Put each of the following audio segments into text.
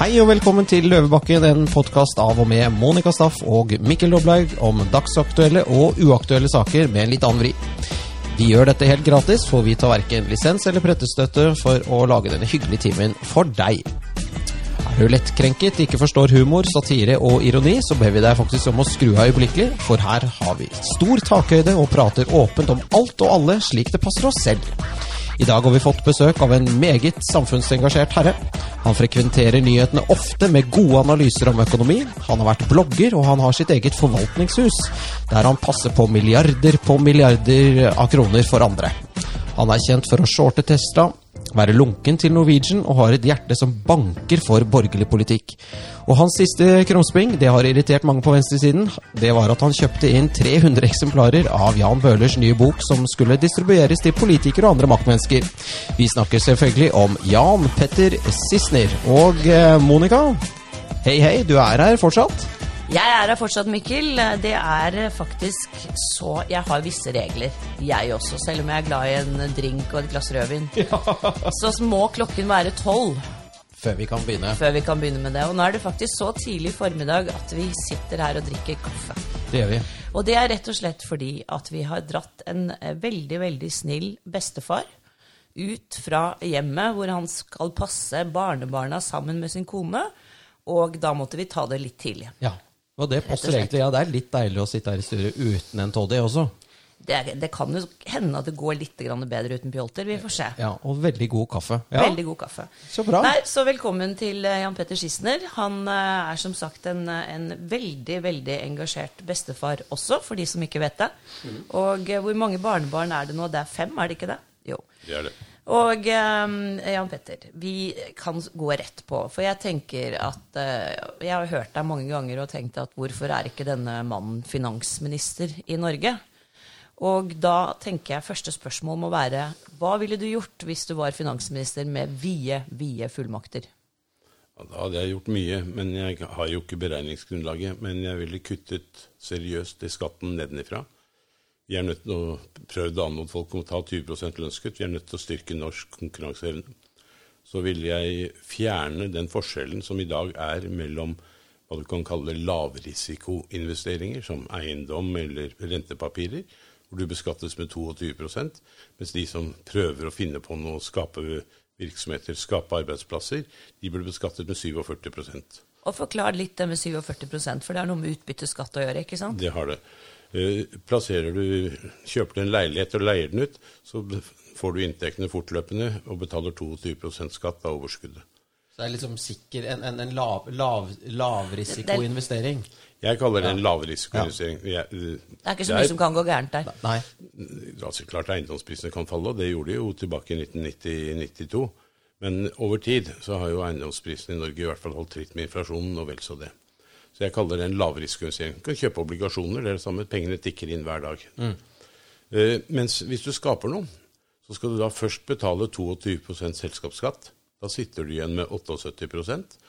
Hei og velkommen til Løvebakken, en podkast av og med Monica Staff og Mikkel Doblaug om dagsaktuelle og uaktuelle saker med en litt annen vri. Vi gjør dette helt gratis, for vi tar verken lisens eller prettestøtte for å lage denne hyggelige timen for deg. Er du lettkrenket, ikke forstår humor, satire og ironi, så ber vi deg faktisk om å skru av øyeblikkelig, for her har vi stor takhøyde og prater åpent om alt og alle slik det passer oss selv. I dag har vi fått besøk av en meget samfunnsengasjert herre. Han frekventerer nyhetene ofte med gode analyser om økonomi. Han har vært blogger, og han har sitt eget forvaltningshus, der han passer på milliarder på milliarder av kroner for andre. Han er kjent for å shorte Tesla, være lunken til Norwegian og har et hjerte som banker for borgerlig politikk. Og hans siste krumspring, det har irritert mange på venstresiden, det var at han kjøpte inn 300 eksemplarer av Jan Bøhlers nye bok som skulle distribueres til politikere og andre maktmennesker. Vi snakker selvfølgelig om Jan Petter Sissener. Og eh, Monica, hei hei, du er her fortsatt? Jeg er her fortsatt, Mikkel. Det er faktisk så Jeg har visse regler, jeg også. Selv om jeg er glad i en drink og et glass rødvin. Så må klokken være tolv Før vi kan begynne. før vi kan begynne med det. Og nå er det faktisk så tidlig formiddag at vi sitter her og drikker kaffe. Det gjør vi. Og det er rett og slett fordi at vi har dratt en veldig, veldig snill bestefar ut fra hjemmet hvor han skal passe barnebarna sammen med sin kone. Og da måtte vi ta det litt tidlig. Ja. Og det passer egentlig. Ja, det er litt deilig å sitte her i studio uten en toddy også. Det, det kan jo hende at det går litt grann bedre uten pjolter. Vi får se. Ja, Og veldig god kaffe. Ja, Veldig god kaffe. Så bra. Nei, så velkommen til eh, Jan Petter Schissner. Han eh, er som sagt en, eh, en veldig, veldig engasjert bestefar også, for de som ikke vet det. Mm. Og hvor mange barnebarn er det nå? Det er fem, er det ikke det? Jo. Det er det. Og eh, Jan Petter, vi kan gå rett på. For jeg tenker at eh, Jeg har hørt deg mange ganger og tenkt at hvorfor er ikke denne mannen finansminister i Norge? Og da tenker jeg første spørsmål må være hva ville du gjort hvis du var finansminister med vide, vide fullmakter? Ja, Da hadde jeg gjort mye, men jeg har jo ikke beregningsgrunnlaget. Men jeg ville kuttet seriøst i skatten nedenifra. Vi er nødt til å prøve å anmode folk om å ta 20 lønnskutt. Vi er nødt til å styrke norsk konkurranseevne. Så ville jeg fjerne den forskjellen som i dag er mellom hva du kan kalle lavrisikoinvesteringer, som eiendom eller rentepapirer, hvor du beskattes med 22% mens de som prøver å finne på noe, skape virksomheter, skape arbeidsplasser, de blir beskattet med 47 Og forklar litt det med 47% for det har noe med utbytteskatt å gjøre, ikke sant? Det har det. Eh, Plasserer du, kjøper du en leilighet og leier den ut, så får du inntektene fortløpende og betaler 22% skatt av overskuddet. Så det er liksom sikker en, en, en lav, lav, lavrisikoinvestering. Jeg kaller det en lavrisikoinvestering. Ja. eh, Det er ikke så mye som kan gå gærent der. Nei. Altså, klart eiendomsprisene kan falle, og det gjorde de jo tilbake i 1990-92. Men over tid så har jo eiendomsprisene i Norge i hvert fall holdt tritt med inflasjonen, og vel så det. Så jeg kaller det en lavrisikoinvestering. Du kan kjøpe obligasjoner, det er det samme. Pengene tikker inn hver dag. Eh, mens hvis du skaper noe, så skal du da først betale 22% selskapsskatt. Da sitter du igjen med 78%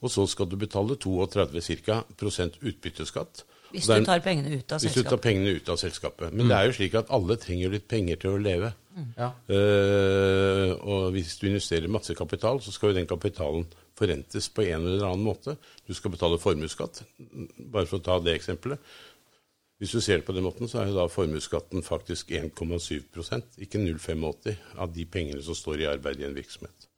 og så skal du betale 32 cirka, prosent utbytteskatt. Hvis du tar pengene ut av hvis du tar selskapet. pengene ut av selskapet. Men det er jo slik at alle trenger litt penger til å leve. Ja. Uh, og hvis du investerer masse kapital, så skal jo den kapitalen forrentes på en eller annen måte. Du skal betale formuesskatt, bare for å ta det eksempelet. Hvis du ser det på den måten, så er jo da formuesskatten faktisk 1,7% ikke 0,85 av de pengene som står i arbeid i en virksomhet.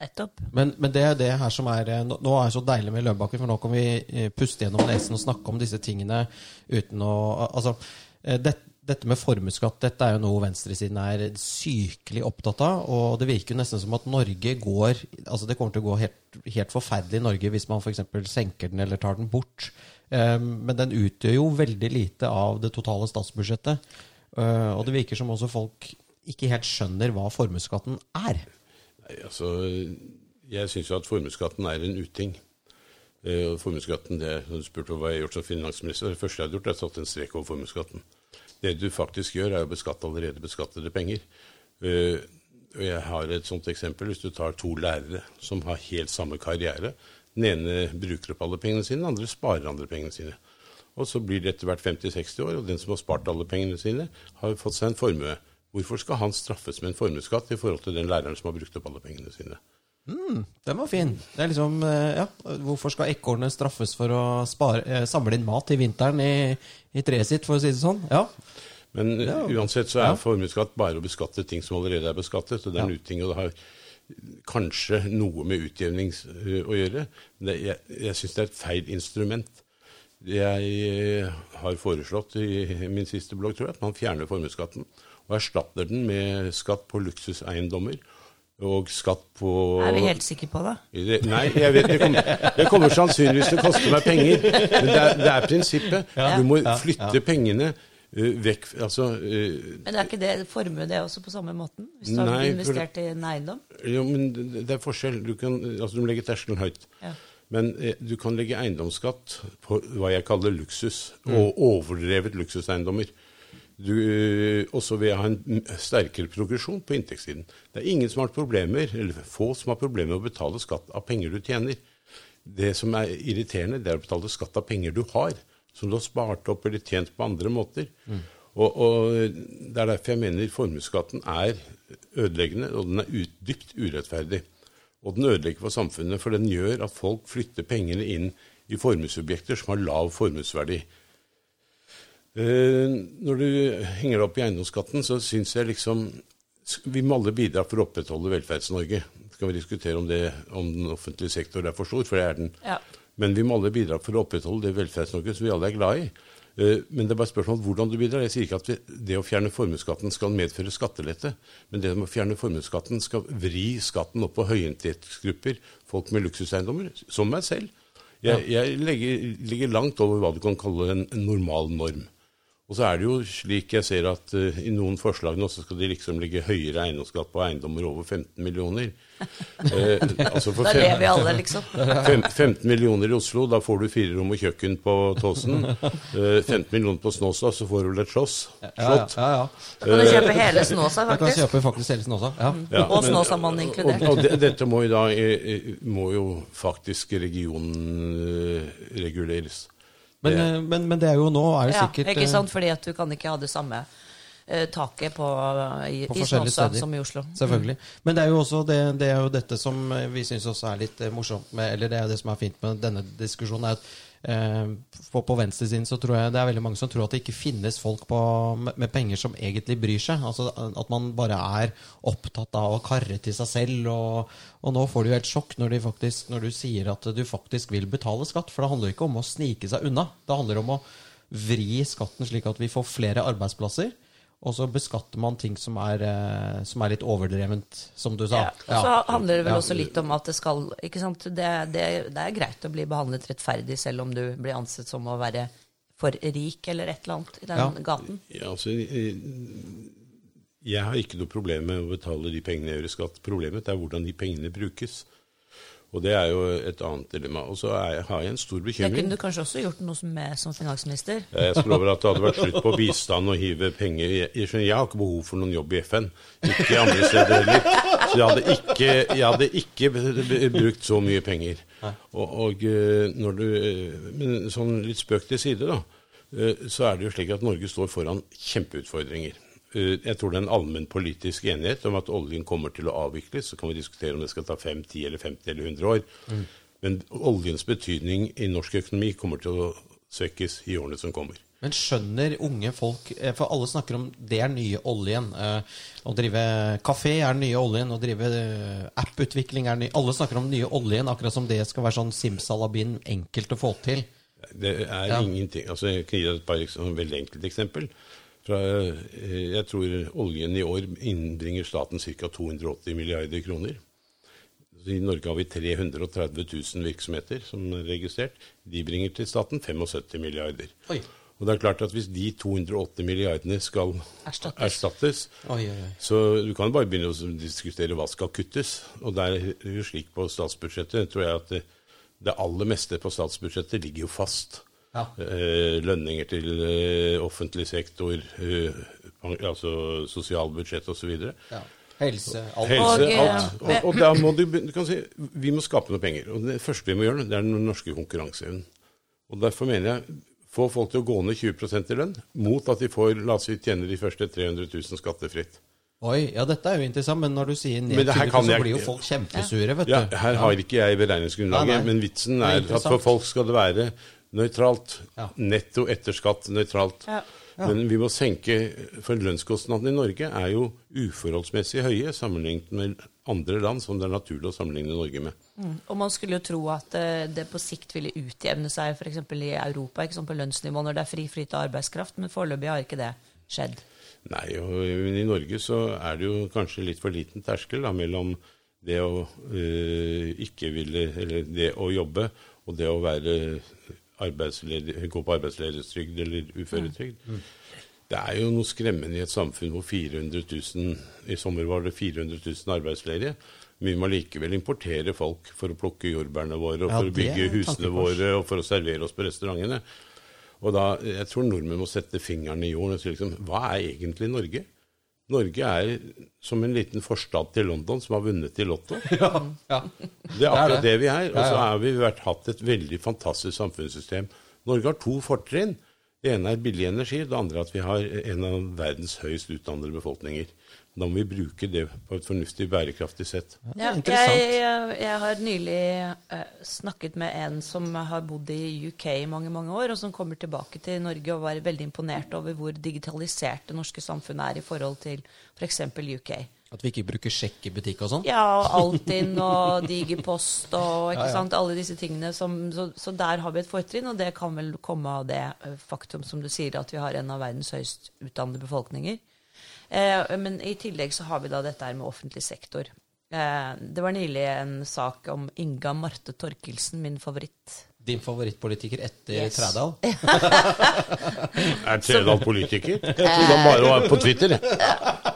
Nettopp. Men, men det er det her som er eh, Nå er det så deilig med Løvebakken, for nå kan vi eh, puste gjennom nesen og snakke om disse tingene uten å Altså, eh, det, dette med formuesskatt dette er jo noe venstresiden er sykelig opptatt av. Og det virker jo nesten som at Norge går Altså, det kommer til å gå helt, helt forferdelig i Norge hvis man f.eks. senker den eller tar den bort. Eh, Men den utgjør jo veldig lite av det totale statsbudsjettet. Eh, Og det virker som også folk ikke helt skjønner hva formuesskatten er. Nei, altså, jeg syns jo at formuesskatten er en uting. Eh, formuesskatten, det, du spurte hva jeg har gjort som finansminister, det første jeg hadde gjort, er å satt en strek over formuesskatten. Det du faktisk gjør, er å beskatte allerede beskattede penger. Eh, jeg har et sånt eksempel. Hvis du tar to lærere som har helt samme karriere. Den ene bruker opp alle pengene sine, den andre sparer andre pengene sine. Og så blir det etter hvert 50-60 år, og den som har spart alle pengene sine, har fått seg en formue. Hvorfor skal han straffes med en formuesskatt i forhold til den læreren som har brukt opp alle pengene sine? Den var fin. Det er liksom, eh, ja, Hvorfor skal ekornet straffes for å spare, eh, samle inn mat til vinteren i, i treet sitt, for å si det sånn? Ja. Men uansett så er formuesskatt bare å beskatte ting som allerede er beskattet. og Det er en uting, og det har kanskje noe med utjevning eh, å gjøre. Men det, jeg jeg syns det er et feil instrument. Jeg har foreslått i min siste blogg tror jeg, at man fjerner formuesskatten og erstatter den med skatt på luksuseiendommer og skatt på Er vi helt sikre på det? det- Nei, jeg vet, det, kommer, det kommer sannsynligvis til å koste meg penger. Men det er, det er prinsippet. Du må flytte pengene uh, vekk altså, uh, Men er ikke det formue det også på samme måten? Hvis du har investert for- i en eiendom? Jo, men det er forskjell. Du, kan, altså, du må legge terskelen høyt. Ja. Men eh, du kan legge eiendomsskatt på hva jeg kaller luksus, og overdrevet luksuseiendommer. Du, eh, også vil å ha en sterkere progresjon på inntektssiden. Det er ingen som har problemer, eller få som har problemer med å betale skatt av penger du tjener. Det som er irriterende, det er å betale skatt av penger du har, som du har spart opp eller tjent på andre måter. Og, og Det er derfor jeg mener formuesskatten er ødeleggende, og den er ut, dypt urettferdig. Og den ødelegger for samfunnet, for den gjør at folk flytter pengene inn i formuesobjekter som har lav formuesverdi. Eh, når du henger deg opp i eiendomsskatten, så syns jeg liksom Vi må alle bidra for å opprettholde Velferds-Norge. Så kan vi diskutere om, det, om den offentlige sektor er for stor, for det er den. Ja. Men vi må alle bidra for å opprettholde det Velferds-Norge som vi alle er glad i. Eh, Men det er bare spørsmål om hvordan du bidrar. Jeg sier ikke at det å fjerne formuesskatten skal medføre skattelette, men det å fjerne formuesskatten skal vri skatten opp på høyinntektsgrupper, folk med luksuseiendommer, som meg selv. Jeg, jeg legger, ligger langt over hva du kan kalle en normal norm. Og så er det jo slik jeg ser at uh, i noen forslag nå så skal de liksom ligge høyere eiendomsskatt på eiendommer over 15 millioner. Eh, altså for Da lever vi alle, liksom. Fem, 15 millioner i Oslo, da får du fire rom og kjøkken på Tåsen. Uh, 15 millioner på Snåsa, så får du vel et slåss. Ja, ja, Slott. ja, ja. Da kan du kjøpe hele Snåsa, faktisk. Da kan du kjøpe faktisk hele Snåsa, Ja. Ja, Og Snåsamannen inkludert. Og, og det, dette må jo da eh, eh, må jo faktisk regionen eh, reguleres. Men, Det- eh, men, men det er jo nå er det Ja, sikkert ikke eh, sant? Fordi at du kan ikke ha det samme eh, taket på, i, På i forskjellige Snåsa steder. som i Oslo. Selvfølgelig. Men det er jo også det, det er jo dette som eh, vi syns også er litt eh, morsomt med Eller det er jo det som er fint med denne diskusjonen, er at eh, på, på venstresiden så tror jeg det er veldig mange som tror at det ikke finnes folk på, med, penger som egentlig bryr seg. Altså At man bare er opptatt av å karre til seg selv. Og, og nå får du jo helt sjokk når, faktisk, når du sier at du faktisk vil betale skatt. For det handler ikke om å snike seg unna. Det handler om å vri skatten slik at vi får flere arbeidsplasser. Og så beskatter man ting som er, eh, som er litt overdrevent, som du sa. Ja. Og så handler det vel Ja. også litt om at det skal ikke sant? Det, det, det er greit å bli behandlet rettferdig selv om du blir ansett som å være for rik eller et eller annet i den Ja. gaten. Ja, altså, jeg har ikke noe problem med å betale de pengene jeg gjør i skatt. Problemet er hvordan de pengene brukes. Og det er jo et annet dilemma. Og så har jeg en stor bekymring. Det kunne du kanskje også gjort noe med som finansminister. Jeg skal love at det hadde vært slutt på bistand og hive penger Jeg, jeg, har ikke behov for noen jobb i FN. Ikke andre steder heller. Så jeg hadde ikke, jeg hadde ikke brukt så mye penger. Og, og eh, når du eh, Men sånn litt spøk til side, da. eh, Så er det jo slik at Norge står foran kjempeutfordringer. Eh, Jeg tror det er en allmenn politisk enighet om at oljen kommer til å avvikles. Så kan vi diskutere om det skal ta 5, 10, eller 50 eller 100 år. Men oljens betydning i norsk økonomi kommer til å svekkes i årene som kommer. Men skjønner unge folk eh, For alle snakker om det er nye oljen. eh, Å drive kafé er nye oljen. Å drive apputvikling er ny Alle snakker om nye oljen, akkurat som det skal være sånn simsalabim enkelt å få til. Det er Ja. ingenting altså Jeg kan gi deg et par sånn veldig enkelt eksempel. Fra, eh, jeg tror oljen i år innbringer staten ca. 280 milliarder kroner. I Norge har vi 330 000 virksomheter som er registrert. De bringer til staten 75 milliarder. Oi. Og det er klart at Hvis de 280 milliardene skal Erstattes. erstattes, Oi, oi, oi. så du kan bare begynne å diskutere hva skal kuttes. Og det er jo slik på statsbudsjettet, tror jeg at det, det aller meste på statsbudsjettet ligger jo fast. Ja. Eh, lønninger til eh, offentlig sektor, eh, altså sosialbudsjett osv. Ja. Helse, alt. Helse, alt. Og, og da må du, du kan si, vi må skape noe penger. Og det første vi må gjøre, det er den norske konkurranseevnen. Og derfor mener jeg få folk til å gå ned 20% i lønn, mot at de får, la oss si, tjener de første 300 000 skattefritt. Oi, ja dette er jo interessant, men når du sier ned det her nedtrykkete, kan så jeg- blir jo folk kjempesure, vet Ja, du. her har ikke jeg beregningsgrunnlaget, Nei, nei. men vitsen er er at for folk skal det være nøytralt. Ja. Netto etter skatt nøytralt. Ja. Men vi må senke For lønnskostnadene i Norge er jo uforholdsmessig høye sammenlignet med andre land som det er naturlig å sammenligne Norge med. Mm. Og man skulle jo tro at eh, det på sikt ville utjevne seg f.eks. i Europa ikke sånn på lønnsnivå når det er fri flyt av arbeidskraft, men foreløpig har ikke det skjedd. Nei, og men i Norge så er det jo kanskje litt for liten terskel da, mellom det å øh, ikke ville Eller det å jobbe og det å være gå på arbeidsledighetstrygd eller uføretrygd. Det er jo noe skremmende i et samfunn hvor 400 000 I sommer var det 400 000 arbeidsledige. Vi må likevel importere folk for å plukke jordbærene våre, og Ja, for å bygge husene våre, og for å servere oss på restaurantene. Og da, Jeg tror nordmenn må sette fingeren i jorden og si liksom, hva er egentlig Norge? Norge er som en liten forstad til London som har vunnet i Lotto. Ja, ja. Det er akkurat det. det vi er. Og så har vi vært, hatt et veldig fantastisk samfunnssystem. Norge har to fortrinn. Det ene er billig energi, det andre er at vi har en av verdens høyest utdannede befolkninger. Da må vi bruke det på et fornuftig, bærekraftig sett. Ja, jeg, jeg, jeg har nylig eh, snakket med en som har bodd i UK i mange mange år, og som kommer tilbake til Norge og var veldig imponert over hvor digitalisert det norske samfunnet er i forhold til f.eks. UK. At vi ikke bruker sjekk i butikk og sånn. Ja, og Altinn og Digipost og ikke Ja, ja. sant, alle disse tingene. Som, så, så der har vi et fortrinn, og det kan vel komme av det eh, faktum som du sier, at vi har en av verdens høyest utdannede befolkninger. Eh, men i tillegg så har vi da dette her med offentlig sektor. Eh, det var nylig en sak om Inga Marte Torkelsen, min favoritt. Din favorittpolitiker etter Yes. Trædal? Er Tredal politiker? Jeg trodde han bare var på Twitter.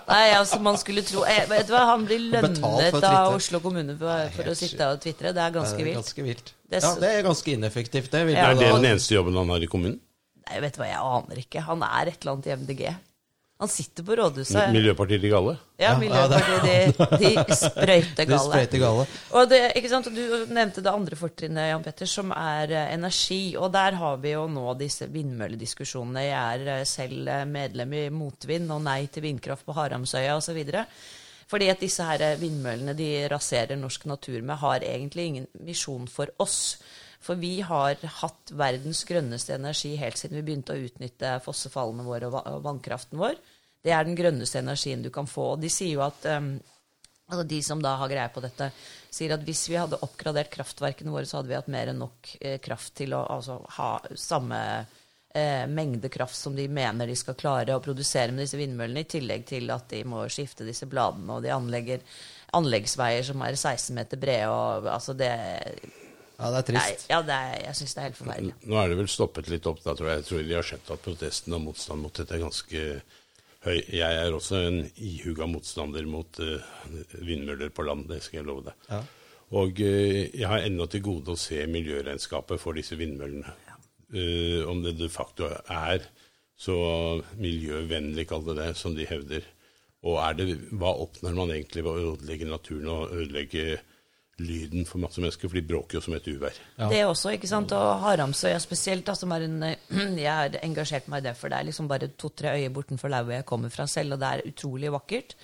Nei, altså man skulle tro jeg, Vet du hva, Han blir lønnet av. Oslo kommune for, for å sitte og tvitre. Det er ganske Det er vilt. Ganske vilt. Det er Ja, det er ganske ineffektivt, det. Ja. Er det den eneste jobben han har i kommunen? Nei, vet du hva, jeg aner ikke. Han er et eller annet i MDG. Han sitter på rådhuset. Miljøpartiet De Galle? Ja, Miljøpartiet, de, de sprøyter Det galle. Og det, ikke sant? Du nevnte det andre fortrinnet, Jan Petter, som er eh, energi. Og der har vi jo nå disse vindmøllediskusjonene. Jeg er eh, selv eh, medlem i Motvind og Nei til vindkraft på Haramsøya osv. Fordi at disse her vindmøllene de raserer norsk natur med, har egentlig ingen misjon for oss. For vi har hatt verdens grønneste energi helt siden vi begynte å utnytte fossefallene våre og vannkraften vår. Det er den grønneste energien du kan få. Og de sier jo at um, altså De som da har greie på dette, sier at hvis vi hadde oppgradert kraftverkene våre, så hadde vi hatt mer enn nok eh, kraft til å altså, ha samme eh, mengde kraft som de mener de skal klare å produsere med disse vindmøllene, i tillegg til at de må skifte disse bladene, og de anlegger anleggsveier som er 16 meter brede. og altså det Ja, det er Nei, trist. ja, det er, jeg syns det er helt forferdelig. Nå er det vel stoppet litt opp, da tror jeg. Jeg tror de har skjønt at protesten og motstand mot dette er ganske høy. Jeg er også en ihuga motstander mot uh, vindmøller på land, det skal jeg love deg. Ja. Og uh, jeg har ennå til gode å se miljøregnskapet for disse vindmøllene. Uh, om det de facto er så miljøvennlig, kall det det, som de hevder. Og er det, hva oppnår man egentlig ved å ødelegge naturen og ødelegge lyden for masse mennesker? For de bråker jo som et uvær. Ja. Det også, ikke sant. Og Haramsøya spesielt, da, som er en Jeg har engasjert meg i det, for det er liksom bare to-tre øyer bortenfor der hvor jeg kommer fra selv, og det er utrolig vakkert.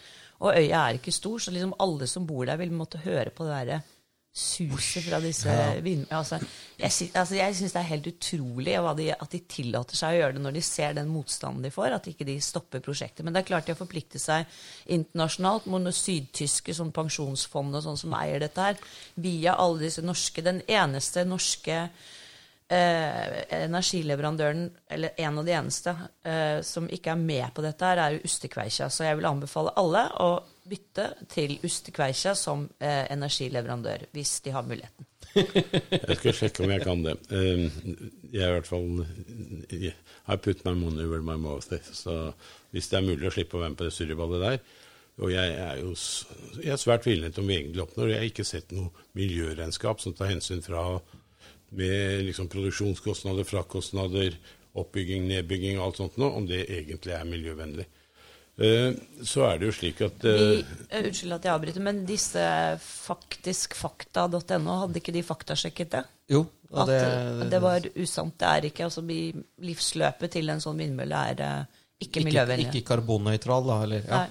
Og øya er ikke stor, så liksom alle som bor der, vil måtte høre på det derre suset fra disse vind... Altså, jeg, sy altså, jeg syns det er helt utrolig de, at de tillater seg å gjøre det når de ser den motstanden de får, at ikke de stopper prosjektet. Men det er klart de har forpliktet seg internasjonalt mot sydtyske sånn pensjonsfond og sånn som eier dette her, via alle disse norske Den eneste norske eh, energileverandøren, eller en av de eneste, eh, som ikke er med på dette, her, er Ustekveikja. Så jeg vil anbefale alle å bytte til Ustekveikja som eh, energileverandør, hvis de har muligheten. Jeg skal sjekke om jeg kan det. Eh, Jeg i hvert fall I put my money where my mouth is. Så hvis det er mulig å slippe å være med på det surreballet der Og jeg er jo jeg er svært tvilende til om vi egentlig oppnår. Jeg har ikke sett noe miljøregnskap som tar hensyn fra med liksom produksjonskostnader, frakostnader, oppbygging, nedbygging og alt sånt noe, om det egentlig er miljøvennlig. Eh, Så er det jo slik at eh, Vi, eh, unnskyld at jeg avbryter, men disse faktiskfakta.no, hadde ikke de faktasjekket det? Jo, og At det, det, det var usant. Det er ikke altså, Livsløpet til en sånn vindmølle er eh, ikke miljøvennlig. Ikke karbonnøytral, da. Eller, ja.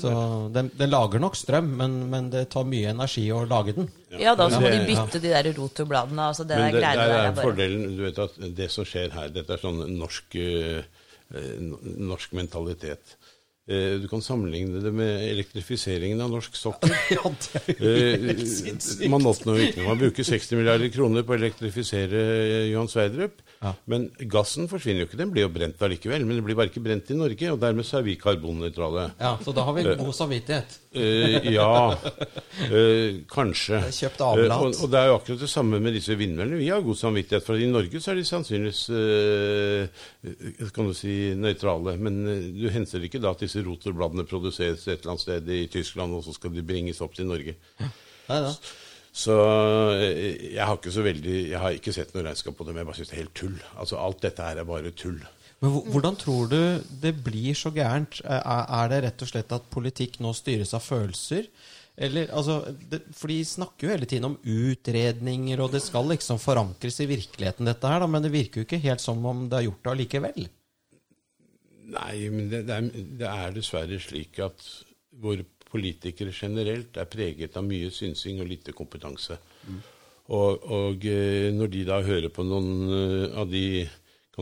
Så den, den lager nok strøm, men, men det tar mye energi å lage den. Ja, da så må de bytte bytte de der rotorbladene. Altså det Men der det, der er bare fordelen du vet at Det som skjer her, dette er sånn norsk, eh, eh, norsk mentalitet. Eh, Du kan sammenligne det med elektrifiseringen av norsk sokkel. Ja, det er Eh, helt sinnssykt. Man oppnår ikke. Man bruker 60 milliarder kroner på å elektrifisere eh, Johan Sverdrup. Ja. Men gassen forsvinner jo ikke. Den blir jo brent allikevel. Men den blir bare ikke brent i Norge, og dermed så er vi karbonnøytrale. Ja, så da har vi god samvittighet. Ja, kanskje. Kjøpt avlat. Og, og det er jo akkurat det samme med disse vindmøllene. Vi har god samvittighet, for i Norge så er de sannsynligvis kan du si, nøytrale. Men du henser ikke da at disse rotorbladene produseres et eller annet sted i Tyskland, og så skal de bringes opp til Norge. Nei, da. Så eh, jeg har ikke så veldig Jeg har ikke sett noe regnskap på det, men jeg bare syns det er helt tull. Altså Alt dette her er bare tull. Men hvordan tror du det blir så gærent? Er, er det rett og slett at politikk nå styres av følelser? Eller, altså, det, for de snakker jo hele tiden om utredninger, og det skal liksom forankres i virkeligheten, dette her, da, men det virker jo ikke helt som om det er gjort det allikevel. Nei, men det, det, er, det er dessverre slik at våre politikere generelt er preget av mye synsing og lite kompetanse. Og, og eh, når de da hører på noen eh, av de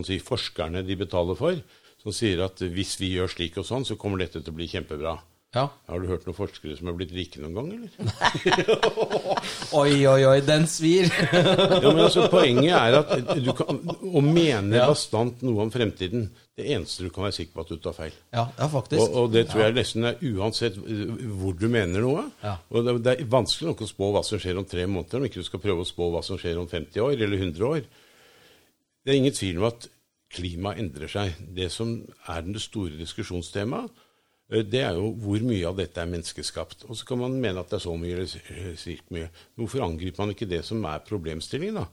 si, forskerne de betaler for, som sier at hvis vi gjør slik og sånn, så kommer dette til å bli kjempebra. Ja. Har du hørt noen forskere som er blitt rike noen gang, eller? Oi, oi, oi, den svir! Ja, men altså, Poenget er at du kan, å mene Ja. bastant noe om fremtiden Det eneste du kan være sikker på at du tar feil. ja, ja, faktisk. Og, og det tror jeg nesten er uansett uh, hvor du mener noe. Ja. Og det, det er vanskelig nok å spå hva som skjer om tre måneder, om ikke du skal prøve å spå hva som skjer om 50 år eller 100 år. Det er ingen tvil om at klimaet endrer seg. Det som er det store diskusjonstemaet, eh, det er jo hvor mye av dette er menneskeskapt. Og så kan man mene at det er så mye eller slik mye. Hvorfor angriper man ikke det som er problemstillingen, da?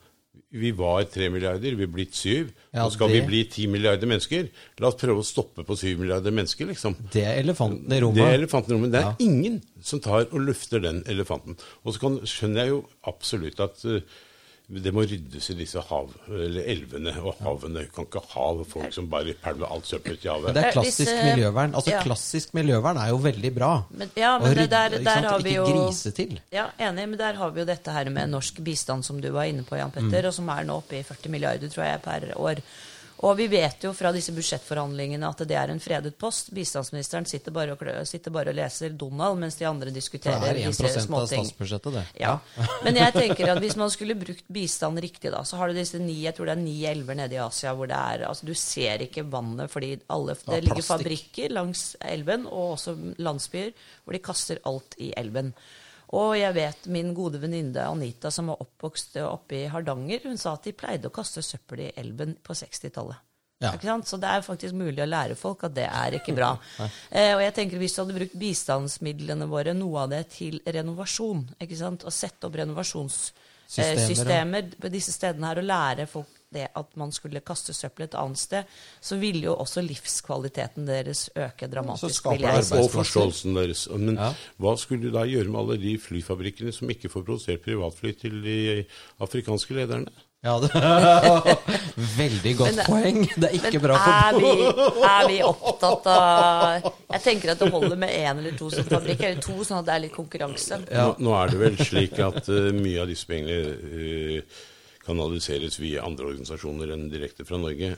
Vi var tre milliarder, vi er blitt syv. Ja, Nå skal det- vi bli ti milliarder mennesker. La oss prøve å stoppe på syv milliarder mennesker, liksom. Det er elefanten i rommet. Det er elefanten i rommet. Det er Ja. ingen som tar og løfter den elefanten. Og så kan, skjønner jeg jo absolutt at eh, det må ryddes i disse hav, eller elvene og havene. Du kan ikke ha folk som bare pælmer alt søppel til Men det er Eh, klassisk miljøvern. Altså, ja. Klassisk miljøvern er jo veldig bra. Men, ja, men det rydde, der, der har vi jo Ikke grise til. Ja, enig, men der har vi jo dette her med norsk bistand, som du var inne på, Jan Petter, Mm. og som er nå oppe i 40 milliarder, tror jeg, per år. Og vi vet jo fra disse budsjettforhandlingene at det er en fredet post. Bistandsministeren sitter bare og, klø- sitter bare og leser Donald, mens de andre diskuterer disse småting. Det er disse 1 av statsbudsjettet, det. Ja. Men jeg tenker at hvis man skulle brukt bistand riktig, da, så har du disse ni jeg tror det er ni elver nede i Asia hvor det er altså Du ser ikke vannet fordi alle, det ligger fabrikker langs elven, og også landsbyer hvor de kaster alt i elven. Og jeg vet min gode venninne Anita, som var oppvokst oppe i Hardanger, hun sa at de pleide å kaste søppel i elven på 60-tallet. Ja. Så det er faktisk mulig å lære folk at det er ikke bra. eh, og jeg tenker Hvis du hadde brukt bistandsmidlene våre, noe av det til renovasjon, ikke sant? og sette opp renovasjonssystemer eh, på disse stedene her, og lære folk det at man skulle kaste søppel et annet sted, så ville jo også livskvaliteten deres øke dramatisk. Så skaper det. Og forståelsen deres. Men Ja. hva skulle du da gjøre med alle de flyfabrikkene som ikke får produsert privatfly til de afrikanske lederne? Ja, det Veldig godt Men poeng. Det er ikke Men bra for er vi, er vi opptatt av Jeg tenker at det holder med én eller to sånne fabrikker, eller to, sånn at det er litt konkurranse. Nå, nå er det vel slik at uh, mye av disse pengene eh, kanaliseres via andre organisasjoner enn direkte fra Norge.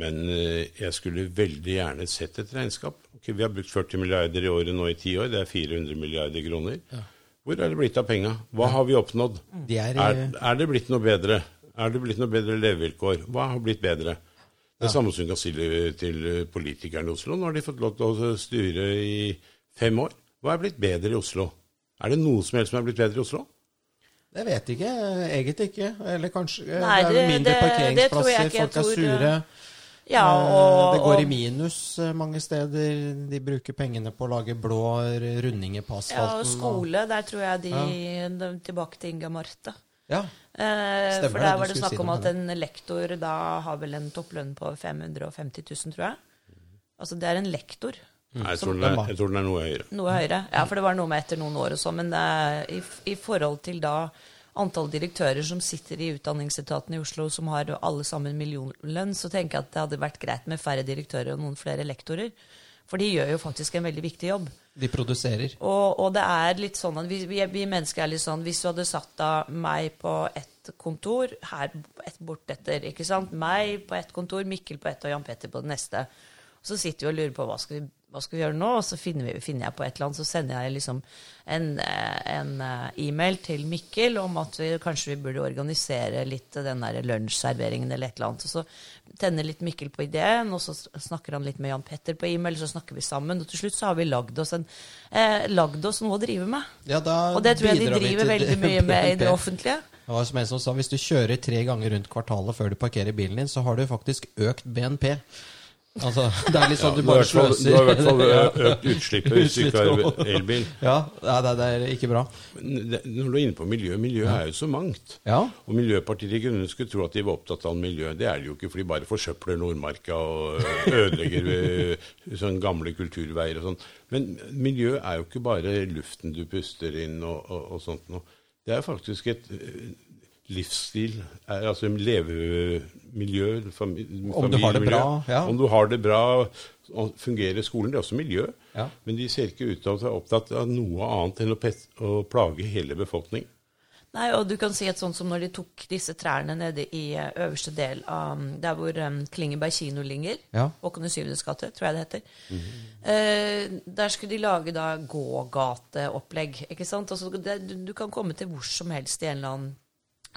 Men eh, jeg skulle veldig gjerne sett et regnskap. Okay, vi har brukt 40 milliarder i året nå i ti år. Det er 400 milliarder kroner. Hvor er det blitt av penga? Hva har vi oppnådd? De er, Er, eh, er det blitt noe bedre? Er det blitt noe bedre levevilkår? Hva har blitt bedre? Det er samme som du kan si til politikerne i Oslo. Nå har de fått lov til å styre i fem år. Hva er blitt bedre i Oslo? Er det noe som helst som er blitt bedre i Oslo? Jeg vet ikke. Egentlig ikke. Eller kanskje eh, Nei, Det er det- mindre det- det parkeringsplasser, ikke. Folk er sure. Ja, Eh, og, det går i minus eh, mange steder. De bruker pengene på å lage blå rundinger på Ja, og skole, skole, der tror jeg de, de Tilbake til Inga Marte. Ja. Eh, Stemmer for der var det snakk si om at en lektor da har vel en topplønn på 550 000, tror jeg. Altså det er en lektor. Nei, jeg, tror er, jeg tror den er noe høyere. Noe høyere. Ja, for det var noe med etter noen år og sånn. Men eh, i, i forhold til da antall direktører som sitter i Utdanningsetaten i Oslo, som har alle sammen millionlønn, så tenker jeg at det hadde vært greit med færre direktører og noen flere lektorer. For de gjør jo faktisk en veldig viktig jobb. De produserer. Og, og det er litt sånn at vi, vi, vi, mennesker er litt sånn Hvis du hadde satt av meg på ett kontor, her et bortetter, ikke sant Meg på ett kontor, Mikkel på ett og Jan Petter på det neste. Så sitter vi og lurer på hva skal vi hva skal vi gjøre nå? Og så finner, vi, finner, jeg på et eller annet, så sender jeg liksom en, eh, en eh, e-mail til Mikkel om at vi, kanskje vi burde organisere litt den der lunsjserveringen eller et eller annet. Og så tenner litt Mikkel på ideen, og så snakker han litt med Jan Petter på e-mail, så snakker vi sammen. Og til slutt så har vi lagd oss, en, eh, lagd oss noe å drive med. Ja, og det tror jeg de driver veldig mye med i det offentlige. Det var som en som sa, Hvis du kjører tre ganger rundt kvartalet før du parkerer bilen din, så har du faktisk økt BNP. Altså, det er litt sånn at du bare sløser. Du har i hvert fall økt utslippet hvis du ikke har elbil. Ja, det, det, er ikke bra. Det, når du er inne på miljø, miljø ja. er jo så mangt. Ja. Og Miljøpartiet De Grønne skulle tro at de var opptatt av miljø. Det er de jo ikke, for de bare forsøpler Nordmarka og ødelegger sånne gamle kulturveier og sånn. Men miljø er jo ikke bare luften du puster inn og, og, og sånt noe. Det er faktisk et livsstil, altså levemiljø familie, Om du har det bra, ja. Om du har det bra og fungerer skolen. Det er også miljø. Ja. Men de ser ikke ut til å være opptatt av noe annet enn å, å plage hele befolkningen. Nei, og du kan si at sånn som når de tok disse trærne nede i eh, øverste del av Der hvor um, Klingeberg kino ligger, ja. Håkon 7. gate, tror jeg det heter. Mm -hmm. uh, der skulle de lage da gågateopplegg. ikke sant? Altså, det, du, du, kan komme til hvor som helst i en eller annen Eh,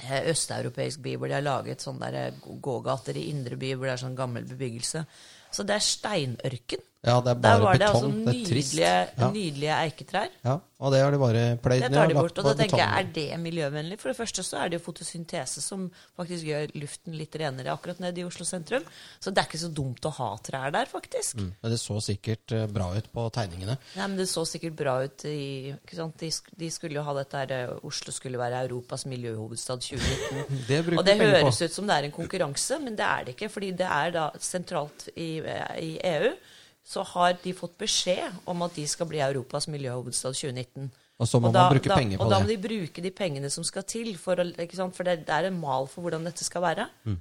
østeuropeisk by hvor de har laget sånne eh, gågater i indre by hvor det er sånn gammel bebyggelse. Så det er steinørken. Ja, det er bare Der var det betong. altså nydelige, ja. nydelige eiketrær. Ja, og det har de bare pløyd ned. Det tar de bort. Og da tenker jeg, er det miljøvennlig? For det første så er det jo fotosyntese som faktisk gjør luften litt renere akkurat nede i Oslo sentrum. Så det er ikke så dumt å ha trær der, faktisk. Mm. Men det så sikkert uh, bra ut på tegningene. Nei, men det så sikkert bra ut i ikke sant? De, de skulle jo ha dette her uh, Oslo skulle være Europas miljøhovedstad 2019. det og det høres ut som det er en konkurranse, men det er det ikke. Fordi det er da sentralt i, i EU så har de fått beskjed om at de skal bli Europas miljøhovedstad 2019. Og så må og da, man bruke da, penger på det. Og da må de bruke de pengene som skal til, for, å, for det, det, er en mal for hvordan dette skal være. Mm.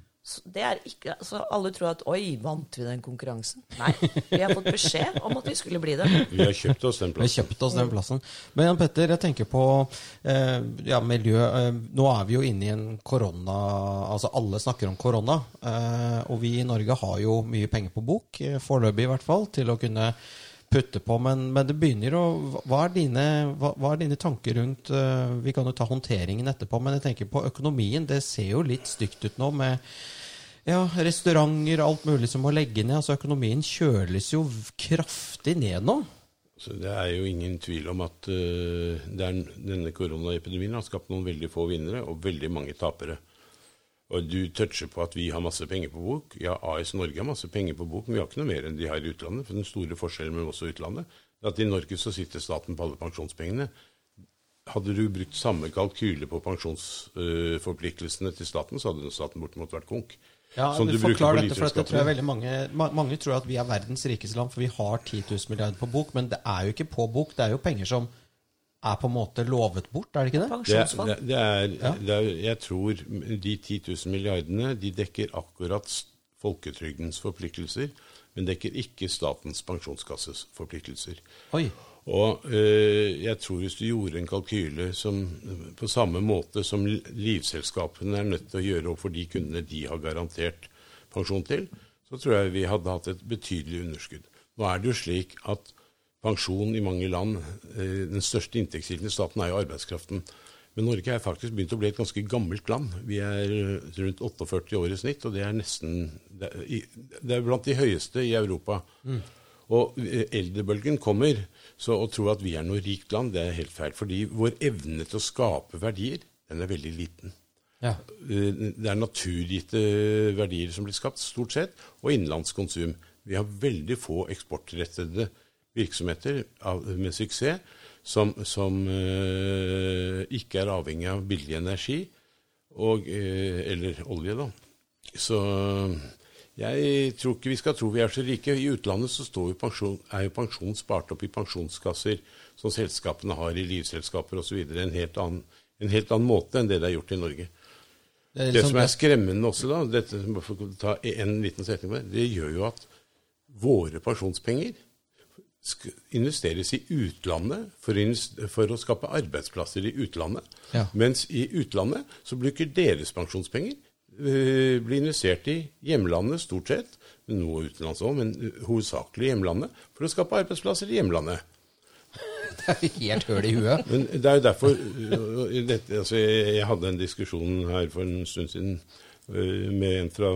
Er ikke, altså Alle tror at 'oi, vant vi den konkurransen'? Nei, vi har fått beskjed om at vi skulle bli det. Vi har kjøpt oss den plassen. Vi har kjøpt oss den plassen. Men Jan Petter, jeg tenker på eh, ja, miljø. Eh, nå er vi jo inne i en korona Altså alle snakker om korona. Eh, og vi i Norge har jo mye penger på bok, eh, foreløpig i hvert fall, til å kunne putte på, men, men, det begynner å hva er, dine, hva, hva er dine tanker rundt uh, Vi kan jo ta håndteringen etterpå, men jeg tenker på økonomien. Det ser jo litt stygt ut nå med ja, restauranter, alt mulig som må legge ned. altså Økonomien kjøles jo kraftig ned nå. Så Det er jo ingen tvil om at uh, er, denne koronaepidemien har skapt noen veldig få vinnere og veldig mange tapere. Og Du toucher på at vi har masse penger på bok. Ja, AS Norge har masse penger på bok, men vi har ikke noe mer enn de har i utlandet. For den store forskjellen med oss og utlandet er at i Norge så sitter staten på alle pensjonspengene. Hadde du brukt samme kalkyle på pensjonsforpliktelsene til staten, så hadde staten bortimot vært konk. Ja, som du Forklar dette, for dette tror jeg veldig mange, mange tror at vi er verdens rikeste land, for vi har 10 000 milliarder på bok. Men det er jo ikke på bok, det er jo penger som er på en måte lovet bort, er det ikke det? Det, det, det, er, ja. det er, jeg tror de 10 000 milliardene de dekker akkurat folketrygdens forpliktelser, men dekker ikke Statens pensjonskasses forpliktelser. Oi. Og øh, jeg tror hvis du gjorde en kalkyle som, på samme måte som livselskapene er nødt til å gjøre overfor de kundene de har garantert pensjon til, så tror jeg vi hadde hatt et betydelig underskudd. Nå er det jo slik at pensjon i mange land, øh, den største inntektskilden i staten er jo arbeidskraften. Men Norge er faktisk begynt å bli et ganske gammelt land. Vi er rundt 48 år i snitt, og det er nesten Det er, blant de høyeste i Europa. Mm. Og eldrebølgen kommer, så å tro at vi er noe rikt land, det er helt feil. Fordi vår evne til å skape verdier, den er veldig liten. Ja. Eh, det er naturgitte verdier som blir skapt, stort sett, og innenlandskonsum. Vi har veldig få eksportrettede virksomheter med suksess som, som eh, ikke er avhengig av billig energi og, eh, eller olje, da. Så jeg tror ikke vi skal tro vi er så rike. I utlandet så jo pensjon, er jo pensjon spart opp i pensjonskasser som selskapene har i livselskaper osv. En helt annen en helt annen måte enn det det er gjort i Norge. Det Det liksom som er skremmende også, da, dette, det, det gjør jo at våre pensjonspenger investeres i utlandet for, for å skape arbeidsplasser i utlandet. Ja. Mens i utlandet så bruker deres pensjonspenger øh, blir investert i hjemlandet stort sett, noe utenlands òg, men øh, hovedsakelig hjemlandet, for å skape arbeidsplasser i hjemlandet. Det er helt høl i huet. Men det er jo derfor øh, dette, altså jeg, jeg hadde en diskusjon her for en stund siden øh, med en fra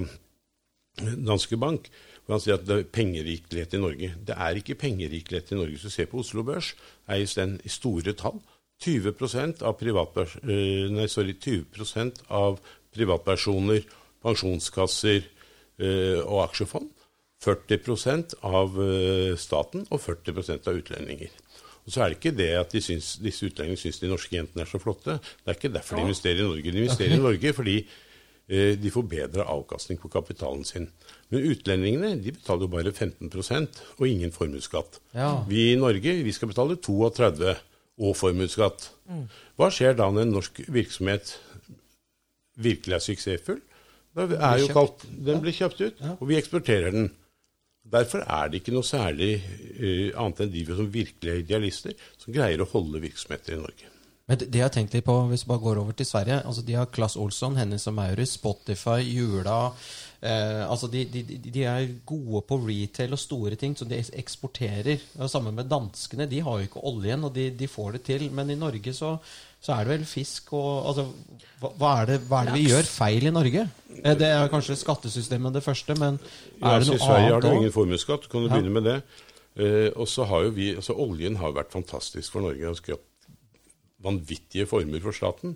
Danske Bank. Han sier at det er pengerikelighet i Norge. Det er ikke pengerikelighet i Norge. Hvis du ser på Oslo Børs, eies den i store tall. 20% av, privatpers øh, nei, sorry, 20% av privatpersoner, pensjonskasser øh, og aksjefond. 40% av øh, staten og 40% av utlendinger. Og så er det ikke det at de syns, disse utlendingene syns de norske jentene er så flotte. Det er ikke derfor de investerer i Norge. De investerer i Norge fordi eh, de får bedre avkastning på kapitalen sin. Men utlendingene de betaler jo bare 15% og ingen formuesskatt. Ja. Vi i Norge vi skal betale 32 og formuesskatt. Hva skjer da når en norsk virksomhet virkelig er suksessfull? Da er jo kalt, den blir kjøpt ut, og vi eksporterer den. Derfor er det ikke noe særlig uh, annet enn de som virkelig er idealister, som greier å holde virksomheter i Norge. Men det, jeg har tenkt litt på, hvis vi bare går over til Sverige altså De har Claes Olsson, Hennes og Maurits, Spotify, Jula eh, altså de, de, de er gode på retail og store ting så de eksporterer. Sammen med danskene. De har jo ikke oljen, og de, de får det til. Men i Norge så, så er det vel fisk og altså, hva, hva, er det, hva er det vi gjør feil i Norge? Eh, Det er kanskje skattesystemet det første, men er det noe annet? I Sverige har du ingen formuesskatt, kan du Ja. begynne med det. Eh, og så har jo vi, altså Oljen har vært fantastisk for Norge. og skapt vanvittige former for staten.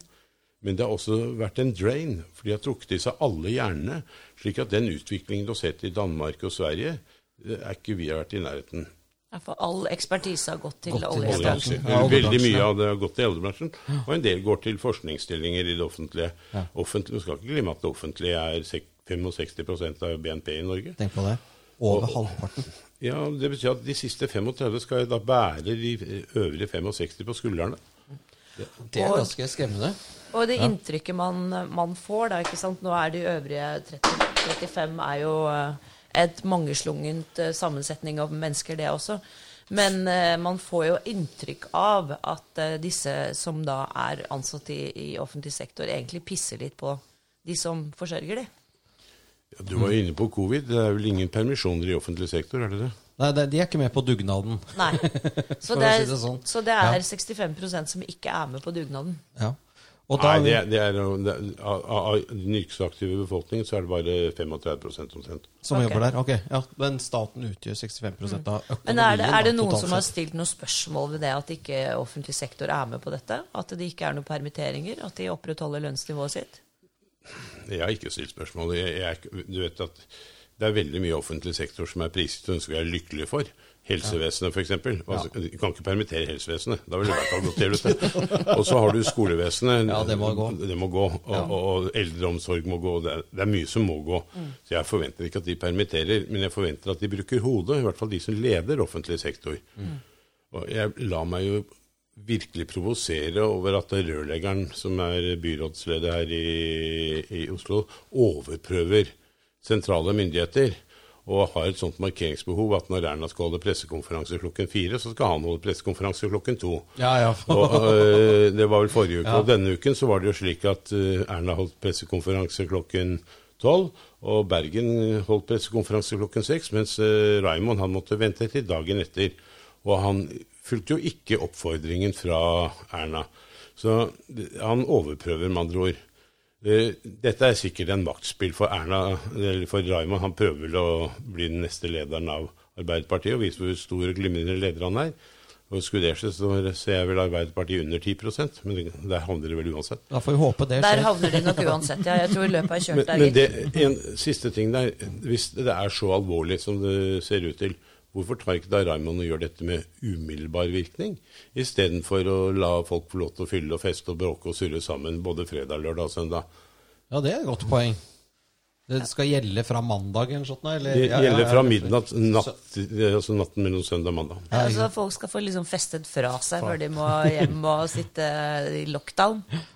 Men det har også vært en drain, for de har trukket i seg alle hjernene. Slik at den utviklingen du har sett i Danmark og Sverige, er ikke vi har vært i nærheten. Ja, for all ekspertise har gått til til oljebransjen. Ja, Veldig mye av det har gått til oljebransjen, og en del går til forskningsstillinger i det offentlige. Ja. Offentlig, du skal ikke glemme at det offentlige er sek- 65 av BNP i Norge. Tenk på det. Over halvparten. Ja, Det betyr at de siste 35 skal da bære de øvrige 65 på skuldrene. Det er ganske skremmende. Og det inntrykket man, man får da, ikke sant? Nå er de øvrige 30, 35 er jo eh, et mangeslungent eh, sammensetning av mennesker, det også. Men eh, man får jo inntrykk av at eh, disse som da er ansatt i, i offentlig sektor, egentlig pisser litt på de som forsørger de. Ja, du var jo inne på covid. Det er vel ingen permisjoner i offentlig sektor, er det det? Nei, de er ikke med på dugnaden. Nei. Så det er, si det sånn. så det er Ja. 65% som ikke er med på dugnaden. Ja. Og da, Nei, det, er- det er, det, av, av den yrkesaktive befolkningen så er det bare 35 omtrent. som okay. jobber der? Ok, ja, Men staten utgjør 65 av økonomien. Men er det, er det noen som har stilt noen spørsmål ved det at ikke offentlig sektor er med på dette? At det ikke er noen permitteringer? At de opprettholder lønnsnivået sitt? Jeg har ikke stilt spørsmål. Jeg, jeg, du vet at det er veldig mye offentlig sektor som er priset og ønsker vi er lykkelige for. Helsevesenet, f.eks. Altså, Du kan ikke permittere helsevesenet. Da vil du i hvert fall gå til ute. Og så har du skolevesenet. Ja, det må gå. Det må gå. Og, og eldreomsorg må gå. Det er, det er mye som må gå. Så jeg forventer ikke at de permitterer, men jeg forventer at de bruker hodet. I hvert fall de som leder offentlig sektor. Og jeg lar meg jo virkelig provosere over at rørleggeren, som er byrådsleder her i, i Oslo, overprøver sentrale myndigheter. Og har et sånt markeringsbehov at når Erna skal holde pressekonferanse klokken fire, så skal han holde pressekonferanse klokken to. Ja, ja. Og, uh, det var vel forrige uke. Ja. Og denne uken så var det jo slik at uh, Erna holdt pressekonferanse klokken tolv, og Bergen holdt pressekonferanse klokken seks, mens uh, Raymond han måtte vente til dagen etter. Og han fulgte jo ikke oppfordringen fra Erna. Så han overprøver, med andre ord. Eh, Dette er sikkert en maktspill for Erna, eller for Raymond. Han prøver vel å bli den neste lederen av Arbeiderpartiet og vise hvor stor og glimrende leder han er. Og skulle det skje, så ser jeg vel Arbeiderpartiet under 10% men der havner det vel uansett. Da får vi håpe det Der havner de nok uansett. Ja, jeg tror løpet er kjørt Men, der. men gitt. det, en siste ting der. Hvis det er så alvorlig som det ser ut til, hvorfor tar ikke da Raymond og gjør dette med umiddelbar virkning, istedenfor å la folk få lov til å fylle og feste og bråke og surre sammen både fredag, lørdag og søndag? Ja, det er et godt poeng. Det skal gjelde fra mandag eller sånt? Eller? Det Ja, ja, gjelder ja, fra midnatt, natt, altså natten mellom søndag og mandag. Ja, altså, folk skal få liksom festet fra seg før de må hjem og sitte i lockdown.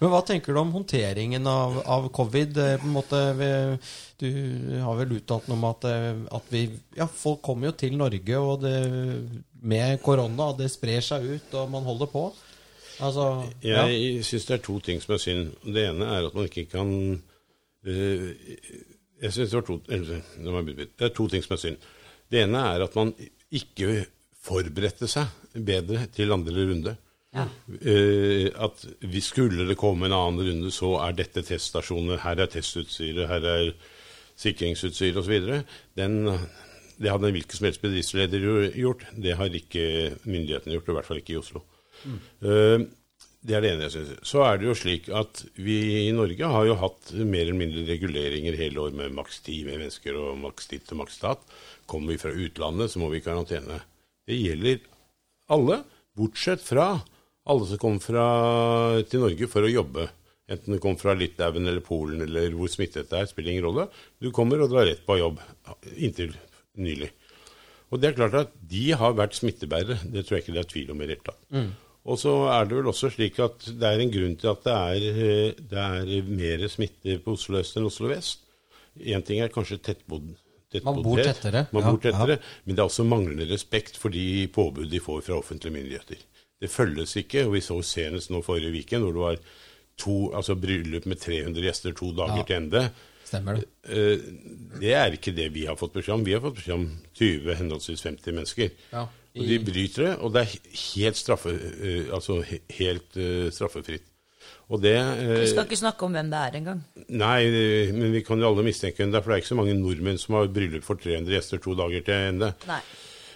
Men hva tenker du om håndteringen av, av covid? Eh, måte, du har vel uttalt noe om at, eh, at vi Ja, folk kommer jo til Norge og det, med korona, det sprer seg ut, og man holder på. Altså, ja. Jeg syns det er to ting som er synd. Det ene er at man ikke kan øh, Jeg synes det var to. Det er to ting som er synd. Det ene er at man ikke forberedte seg bedre til andre runde. Ja. Eh, at hvis skulle det komme en annen runde, så er dette teststasjoner, her er testutstyret, her er sikringsutstyr osv. Det hadde en hvilken som helst bedriftsleder gjort. Det har ikke myndighetene gjort, i hvert fall ikke i Oslo. Eh, det er det ene jeg syns. Så er det jo slik at vi i Norge har jo hatt mer eller mindre reguleringer hele år med maks ti mennesker og maks ditt og maks datt. Kommer vi fra utlandet, så må vi i karantene. Det gjelder alle, bortsett fra alle som kommer fra, til Norge for å jobbe. Enten du kommer fra Litauen eller Polen eller hvor smittet det er, spiller ingen rolle. Du kommer og drar rett på jobb. Inntil nylig. Og det er klart at de har vært smittebærere. Det tror jeg ikke det er tvil om i det hele tatt. Og så er det vel også slik at det er en grunn til at det er, det er mer smitte på Oslo øst enn Oslo vest. Én ting er kanskje tettbodd Man bor tettere, Man ja, bor tettere, Men det er også manglende respekt for de påbud de får fra offentlige myndigheter. Det følges ikke, og vi så senest nå forrige uke, hvor det var to, altså bryllup med 300 gjester to dager Ja. til ende. Stemmer det. Eh, Det er ikke det vi har fått beskjed om. Vi har fått beskjed om 20, henholdsvis 50 mennesker. Ja, Og de bryter det, og det er helt, straffe, eh, altså helt eh, straffefritt. Og det Vi skal ikke snakke om hvem det er engang. Nei, men vi kan jo alle mistenke hvem det er, for det er ikke så mange nordmenn som har bryllup for 300 gjester to dager til ende. Nei.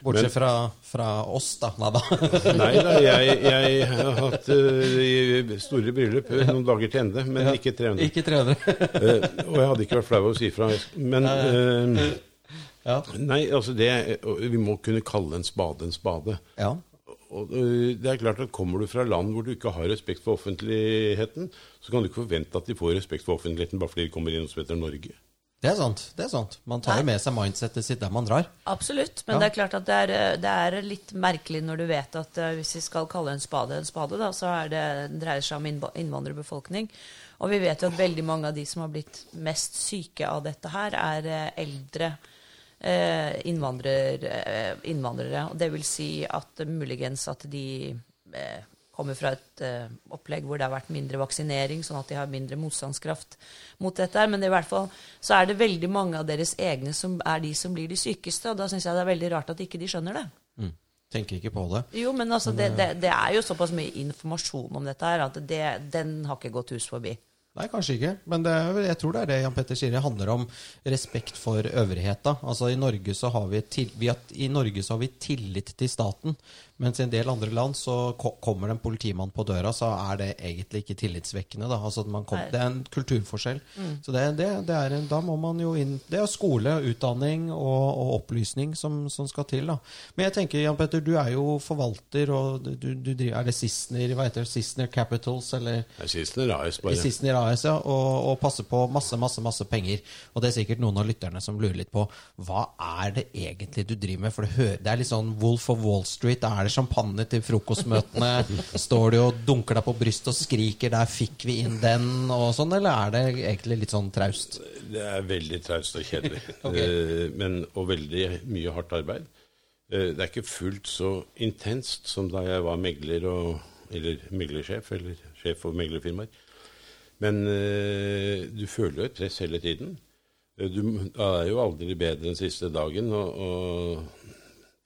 Bortsett fra, fra oss, da. Nei da. Nei da, jeg, jeg har hatt uh, store bryllup eh, noen dager til ende, men ikke 300. Ikke 300. uh, og jeg hadde ikke vært flau over å si fra. Men uh, ja. Nei, altså det Vi må kunne kalle en spade en spade. ja. Og det er klart at Kommer du fra land hvor du ikke har respekt for offentligheten, så kan du ikke forvente at de får respekt for offentligheten bare fordi de kommer inn hos som heter Norge. Det er sant. det er sant. Man tar jo med seg mindsettet sitt der man drar. Absolutt, men Ja. det er klart at det er, det er litt merkelig når du vet at eh, hvis vi skal kalle en spade en spade, da, så er det, det seg om innvandrerbefolkning. Og vi vet jo at veldig mange av de som har blitt mest syke av dette her, er eh, eldre eh, innvandrer, innvandrere. Og det vil si at muligens at de kommer fra et uh, opplegg hvor det har vært mindre vaksinering, sånn at de har mindre motstandskraft mot dette. her. Men i hvert fall så er det veldig mange av deres egne som er de som blir de sykeste. Og da syns jeg det er veldig rart at ikke de skjønner det. Mm. Tenker ikke på det. Jo, men altså, det, det, det er jo såpass mye informasjon om dette her at det, den har ikke gått hus forbi. Nei, kanskje ikke. Men det, jeg tror det er det Jan Petter sier. Det handler om respekt for øvrigheta. Altså, i, Norge så har vi, til, vi har, I Norge så har vi tillit til staten. Mens i en del andre land så kommer det en politimann på døra, så er det egentlig ikke tillitsvekkende. Da. Altså, man kom, det er en kulturforskjell. Så det, det, det er, en- da må man jo inn Det er skole, utdanning og, og opplysning som, som skal til. Da. Men jeg tenker, Jan Petter, du er jo forvalter, og du, du driver Er det Sissener, hva heter det, Sissener Capitals, eller Sissener er AS bare. Sissener AS, ja, og, og passer på masse, masse, masse penger. Og det er sikkert noen av lytterne som lurer litt på hva er det egentlig du driver med? For det, hører, det er litt sånn Wolf of Wall Street. Er det champagne til frokostmøtene? Står du og dunker deg på brystet og skriker 'der fikk vi inn den', og sånn, eller er det egentlig litt sånn traust? Det er veldig traust og kjedelig. Eh, men, og veldig mye hardt arbeid. Eh, det er ikke fullt så intenst som da jeg var megler og, eller meglersjef, eller sjef for meglerfirmaer. Men eh, du føler jo et press hele tiden. Du er jo aldri bedre enn siste dagen, og, og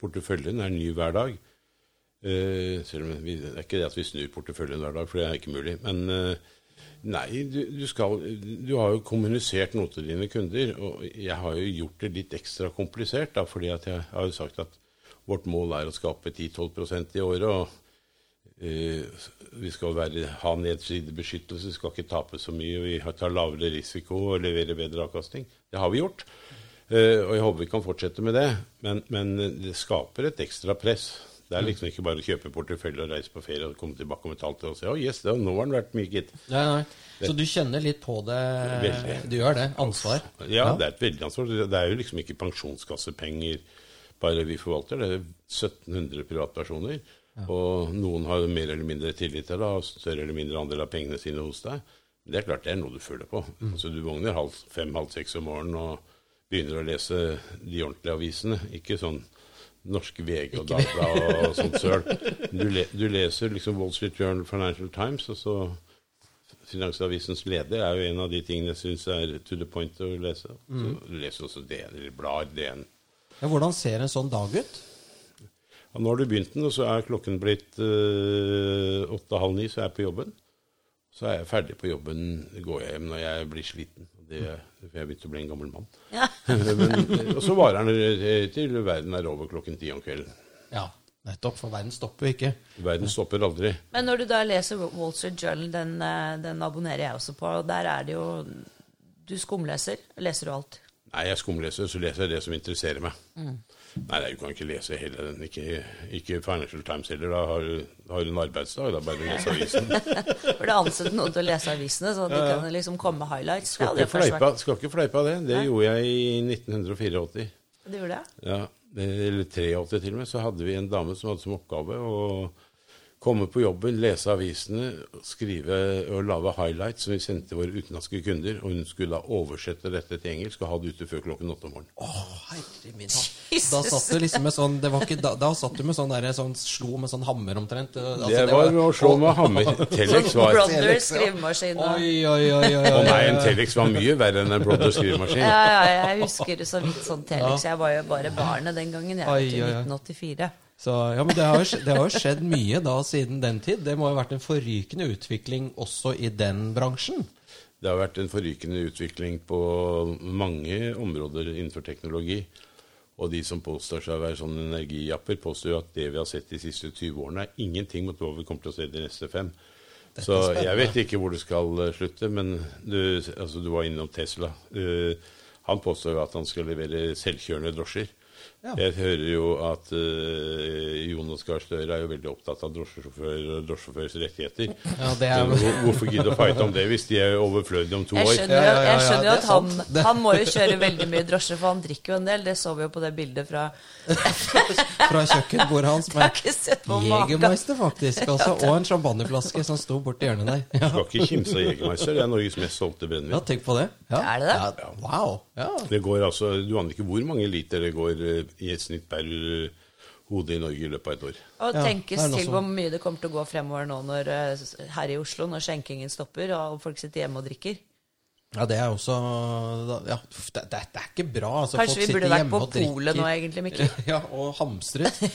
porteføljen er ny hver dag. Eh, selv om vi, det er ikke det at vi snur porteføljen hver dag, for det er ikke mulig. Men eh, nei, du, du, skal, du har jo kommunisert noe til dine kunder, og jeg har jo gjort det litt ekstra komplisert, da, fordi jeg har jo sagt at vårt mål er å skape 10-12% i året. og eh, vi skal være, ha nedsidebeskyttelse, skal ikke tape så mye. Vi tar lavere risiko og leverer bedre avkastning. Det har vi gjort. Eh, og jeg håper vi kan fortsette med det. Men, men det skaper et ekstra press. Det er liksom ikke bare å kjøpe portefølje og reise på ferie og komme tilbake om et halvt år og si oh, yes, det, nå har den vært mye, gitt. Nei, nei. Så du kjenner litt på det? Veldig. Du gjør det? Ansvar? Ja, det er et veldig ansvar. Det er jo liksom ikke pensjonskassepenger bare vi forvalter. Det er 1700 privatpersoner. Og noen har mer eller mindre tillit til deg, og større eller mindre andel av pengene sine hos deg. Det er klart det er noe du føler på. Altså, du våkner halv fem, halv seks om morgenen og begynner å lese de ordentlige avisene. Ikke sånn norske VG og Dagbladet og sånt søl. Du, le, du leser liksom Wall Street Journal, Financial Times, og så Finansavisens leder er jo en av de tingene jeg syns er to the point å lese. Så du leser også DN, eller blar DN. Ja, hvordan ser en sånn dag ut? Ja, nå har du begynt den, og så er klokken blitt øh, åtte-halv ni, så er jeg på jobben. Så er jeg ferdig på jobben, går jeg hjem når jeg blir sliten. Det, for jeg begynte å bli en gammel mann. Ja. Men, og så varer den til verden er over klokken ti om kvelden. Ja, nettopp, for verden stopper ikke. Verden stopper aldri. Men når du da leser Wall Street Journal, den, eh, den abonnerer jeg også på. og Der er det jo Du skumleser. Leser du alt? Nei, jeg skumleser, så leser jeg det som interesserer meg. Nei, nei, du kan ikke lese hele den. Ikke, ikke Financial Times heller. Da har, du- har en arbeidsdag. Da bare lese avisen. For det ansatte noen til å lese avisene, så de kan liksom komme med highlights. Skal ikke, fleipe, skal ikke fleipe av det. Det Nei. gjorde jeg i 1984. Du gjorde det? Ja, eller 83 til og med, så hadde vi en dame som hadde som oppgave å komme på jobben, lese avisene, skrive og lage highlights som vi sendte til våre utenlandske kunder. Og hun skulle da oversette dette til engelsk og ha det ute før klokken åtte om morgenen. Å, herre min. Da satt du liksom med sånn det var ikke, da, da satt du med sånn der, sånn slo med sånn hammer omtrent. Altså, det var å slå med hammer. Telex var Brother skrivemaskin. Oi, oi, oi, oi, Å nei, en Telex var mye verre enn en Brother skrivemaskin. Ja, ja, jeg husker det så vidt sånn Telex. Jeg var jo bare barnet den gangen. Jeg var i oi, oi. 1984. Så, ja, men det har, jo, det har jo skjedd mye da siden den tid. Det må ha vært en forrykende utvikling også i den bransjen. Det har vært en forrykende utvikling på mange områder innenfor teknologi. Og de som påstår seg å være sånne energijapper, påstår jo at det vi har sett de siste 20 årene, er ingenting mot hva vi kommer til å se de neste fem. Så jeg vet ikke hvor det skal eh, slutte, men du, altså, du var innom Tesla. Uh, han påstår jo at han skal levere selvkjørende drosjer. Ja. Jeg hører jo at uh, Jonas Gahr Støre er jo veldig opptatt av drosjesjåfører og drosjesjåførs rettigheter. Ja, det er Men Hvorfor gidde å fighte om det hvis de er overflødige om to Jeg år? skjønner, jo- jeg skjønner jo at han, han må jo kjøre veldig mye drosje, for han drikker jo en del. Det så vi jo på det bildet fra fra kjøkkenbordet hans Jeg med. Jegermeister, faktisk. Altså, og en champagneflaske som sto borti hjørnet der. Ja. Skal ikke kimse av Jegermeister. Det er Norges mest solgte ja, tenk på det. Ja. Er det det? Ja, wow. Ja. Det går altså, Du aner ikke hvor mange liter det går eh, i et snitt per hodet hode i Norge i løpet av et år. Og Ja, tenkes til hvor mye det kommer til å gå fremover nå når, eh, her i Oslo, når skjenkingen stopper og folk sitter hjemme og drikker. Ja, det er også ja, det, det, det er ikke bra. Altså, Kanskje folk vi burde vært på polet nå, egentlig, Mikkel. Ja, og hamstret.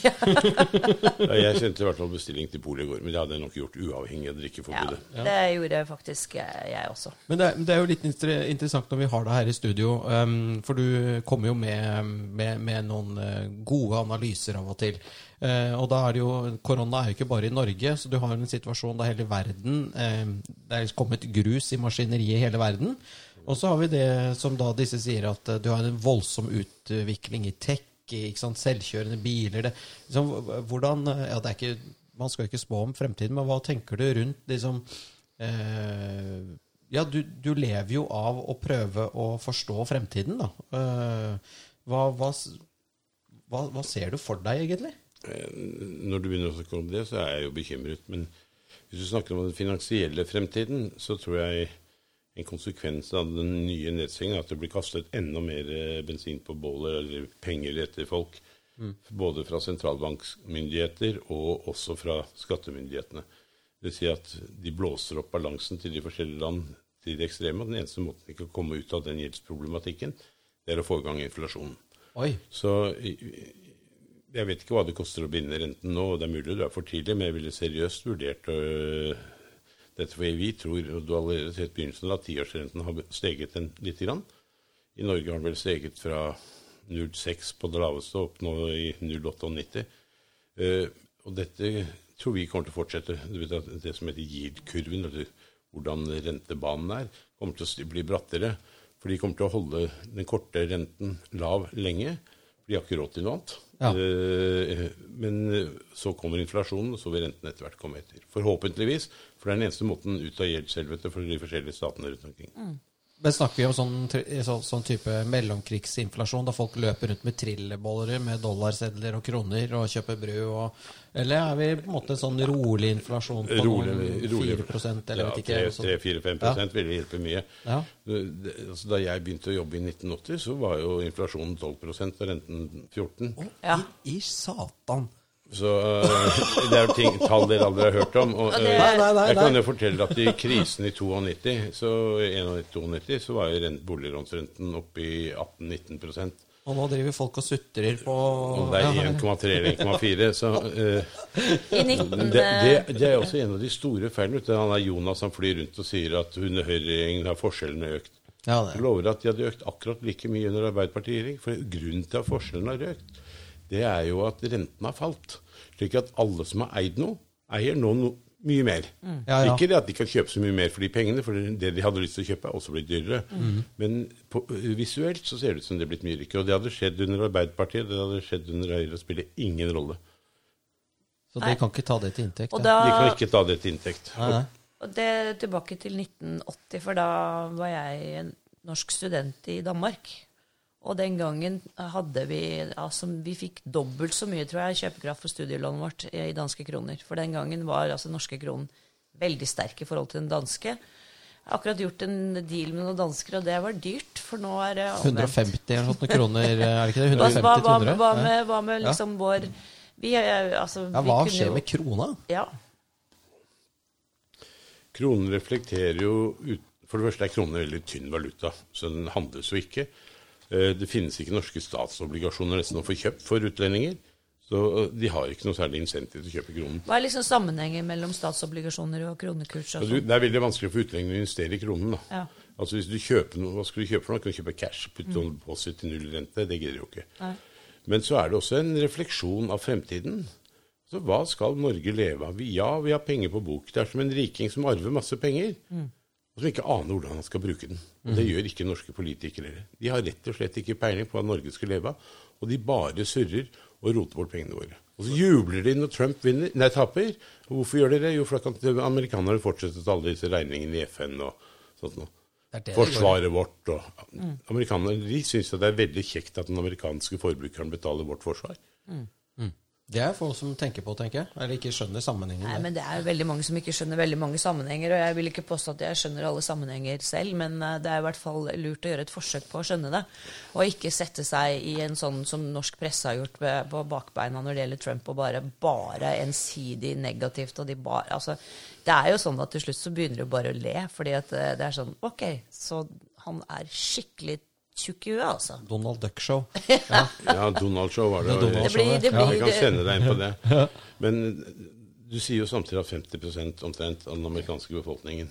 Ja, jeg sendte i hvert fall bestilling til polet i går, men det hadde jeg nok gjort uavhengig av Ja, drikkeforbudet. det gjorde faktisk jeg, også. Men det, det er jo litt interessant når vi har deg her i studio, um, for du kommer jo med, med, med noen eh, gode analyser av og til. Eh, og da er det jo, Korona er jo ikke bare i Norge, så du har en situasjon der hele verden eh, Det er kommet grus i maskineriet i hele verden. Og så har vi det som da disse sier, at eh, du har en voldsom utvikling i tech, i, selvkjørende biler det, liksom, hvordan, ja, det er ikke, Man skal jo ikke spå om fremtiden, men hva tenker du rundt liksom eh, Ja, du, du lever jo av å prøve å forstå fremtiden, da. Eh, hva, hva, hva ser du for deg, egentlig? Eh, Når du begynner å snakke om det, så er jeg jo bekymret. Men hvis du snakker om den finansielle fremtiden, så tror jeg en konsekvens av den nye nedstengingen er at det blir kastet enda mer eh, bensin på bålet, eller penger etter folk. Både fra sentralbankmyndigheter og også fra skattemyndighetene. Det vil si at de blåser opp balansen til de forskjellige land til det ekstreme. og Den eneste måten de kan komme ut av den gjeldsproblematikken, det er å få i gang inflasjonen. Oi. Så jeg vet ikke hva det koster å binde renten nå, og det er mulig det er for tidlig, men jeg ville seriøst vurdert øh, dette. For vi tror, og du har allerede sett begynnelsen, at tiårsrenten har steget en lite grann. I Norge har den vel steget fra 0,6 på det laveste opp nå i 0,98. Uh, og dette tror vi kommer til å fortsette. Vet Det som heter yield-kurven, eller hvordan rentebanen er, kommer til å bli brattere. For de kommer til å holde den korte renten lav lenge. De har ikke råd til noe annet. Ja. Eh, men eh, så kommer inflasjonen, og så vil renten etter hvert komme etter. Forhåpentligvis, for det er den eneste måten ut av gjeldshelvetet for de forskjellige statene rundt omkring. Men snakker vi om sånn, så, sånn type mellomkrigsinflasjon, da folk løper rundt med trillebollere med dollarsedler og kroner og kjøper brød og Eller er vi på en måte en sånn rolig inflasjon på Rolig, noen rolig. 4% eller ja, vet ikke? 3-4-5 prosent ville hjelpe mye. Ja. Altså, da jeg begynte å jobbe i 1980, så var jo inflasjonen 12% og renten 14 Ja. I, I satan! Så uh, det er jo ting, tall dere aldri har hørt om. Og, uh, øh, Nei, nei, nei, jeg kan jo fortelle at i krisen i 92, så 91-92, så var jo rent- boliglånsrenten oppe i 18-19 Og nå driver folk og sutrer på Om det er 1,3 eller 1,4, så uh, det, det, det er også en av de store feilene. vet du. Han er Jonas som flyr rundt og sier at under Høyre-regjeringen har forskjellene økt. Ja, Jeg lover at de hadde økt akkurat like mye under Arbeiderpartiet i regjering. For grunnen til at forskjellene har økt, det er jo at renten har falt. Slik at alle som har eid noe, eier nå no, mye mer. Ja, ja. Ikke det at de kan kjøpe så mye mer for de pengene, for det de hadde lyst til å kjøpe, er også blitt dyrere. Mm. Men på, visuelt så ser det ut som det er blitt mye rikere. Og det hadde skjedd under Arbeiderpartiet, det hadde skjedd under Høyre. Det spiller ingen rolle. Så de kan ikke ta det til inntekt? Og ja. da, De kan ikke ta det til inntekt. Nei, nei. Og det tilbake til 1980, for da var jeg en norsk student i Danmark. Og den gangen hadde vi altså Vi fikk dobbelt så mye, tror jeg, kjøpekraft for studielånet vårt i i danske kroner. For den gangen var altså norske kronen veldig sterk i forhold til den danske. Jeg har akkurat gjort en deal med noen dansker, og det var dyrt, for nå er det omvendt. 150 eller sånne kroner, er det ikke det? 150 hva, hva, hva, med, hva med liksom vår vi, er- altså, Ja, vi hva kunne skjer jo- med krona? Ja. Kronen reflekterer jo ut, For det første er kronen en veldig tynn valuta, så den handles jo ikke. Eh, Det finnes ikke norske statsobligasjoner nesten å få kjøpt for utlendinger. Så eh, de har ikke noe særlig insentiv til å kjøpe kronen. Hva er liksom sammenhengen mellom statsobligasjoner og kronekurs? Og Og sånn? det er veldig vanskelig for utlendinger å investere i kronen. da. Ja. Altså hvis du kjøper noe, Hva skal du kjøpe for noe? Kan du kjøpe cash, putte mm. deposit til null rente? Det gidder du jo ikke. Nei. Men så er det også en refleksjon av fremtiden. Så hva skal Norge leve av? Ja, vi har penger på bok. Det er som en riking som arver masse penger, og som ikke aner hvordan han skal bruke den. Og Det gjør ikke norske politikere. De har rett og slett ikke peiling på hva Norge skal leve av, og de bare surrer og roter bort pengene våre. Og så jubler de når Trump vinner, nei, taper. Og hvorfor gjør de det? Jo, for da kan amerikanerne fortsette å ta alle disse regningene i FN og sånt noe. Forsvaret vårt og Amerikanerne de syns det er veldig kjekt at den amerikanske forbrukeren betaler vårt forsvar. Det er folk som tenker på, tenker jeg. Eller ikke skjønner sammenhengen. Nei, men Det er jo veldig mange som ikke skjønner veldig mange sammenhenger. og Jeg vil ikke påstå at jeg skjønner alle sammenhenger selv, men eh, det er i hvert fall lurt å gjøre et forsøk på å skjønne det. Og ikke sette seg i en sånn som norsk presse har gjort på- bakbeina når det gjelder Trump, og bare, bare ensidig negativt. og de bare, altså, Det er jo sånn at til slutt så begynner du bare å le, fordi at eh, det er sånn Ok, så han er skikkelig tjukk i huet, altså. Donald Duck Show. Ja, Donald Show var det. Det Det blir, det Ja, blir jeg kan sende deg inn på det. Men du sier jo samtidig at 50 omtrent av den amerikanske befolkningen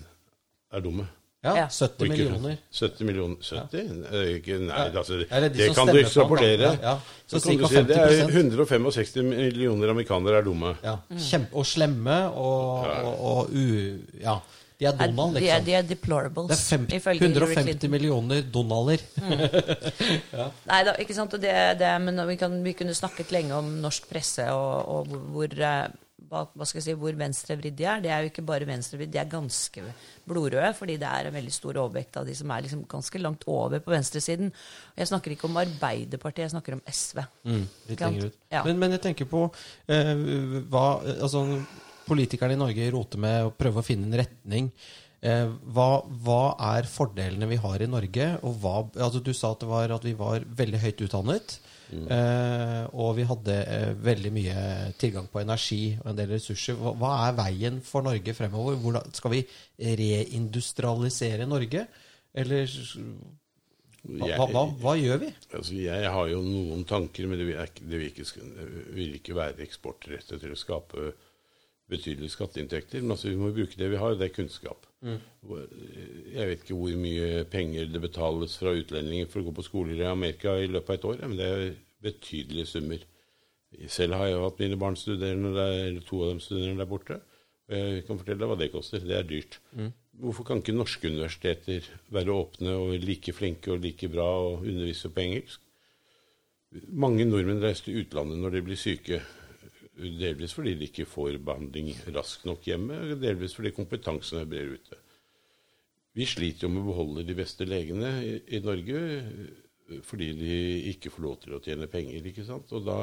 er dumme. Ja, Ja. 70 ikke- millioner. 70 millioner 70? Ja. Ikke, nei, altså, det det, de som kan du ikke ekstrapolere. Ja, ja. Så Så kan du si det er 165 millioner amerikanere er dumme. Ja. Kjempe, og slemme og, og, og u... Ja. De er Donald, de, er, liksom. de er deplorables, Det er fem, ifølge Hillary 150 Clinton. millioner Donalder. Nei da, ikke sant. Det, det, men vi, kan, vi kunne snakket lenge om norsk presse og, og hvor, eh, hva, hva si, hvor venstrevridd de er. Det er jo ikke bare venstrevridd, de er ganske blodrøde, fordi det er en veldig stor overvekt av de som er liksom ganske langt over på venstresiden. Jeg snakker ikke om Arbeiderpartiet, jeg snakker om SV. Mm, litt lenger ut. Ja. Men, men jeg tenker på eh, hva Altså, politikerne i Norge roter med å prøve å finne en retning. Eh, hva, hva er fordelene vi har i Norge? Og hva, altså du sa at, det var, at vi var veldig høyt utdannet. Eh, og vi hadde eh, veldig mye tilgang på energi og en del ressurser. Hva, hva er veien for Norge fremover? Hvordan, skal vi reindustrialisere Norge? Eller hva, hva, hva, hva gjør vi? Altså, jeg har jo noen tanker, men det vil, ikke, det vil, ikke, det vil ikke være eksportrettet til å skape betydelige skatteinntekter. Men altså, vi må bruke det vi har, det er kunnskap. Mm. Jeg vet ikke hvor mye penger det betales fra utlendinger for å gå på skoler i Amerika i løpet av et år, men det er betydelige summer. Selv har jeg hatt mine barn studerende der, to av dem studerende der borte. Og jeg kan fortelle deg hva det koster. Det er dyrt. Hvorfor kan ikke norske universiteter være åpne og like flinke og like bra og undervise på engelsk? Mange nordmenn reiser til utlandet når de blir syke. Delvis fordi de ikke får behandling raskt nok hjemme, og delvis fordi kompetansen er bredere ute. Vi sliter jo med å beholde de beste legene i, i Norge eh, fordi de ikke får lov til å tjene penger. ikke sant? Og da,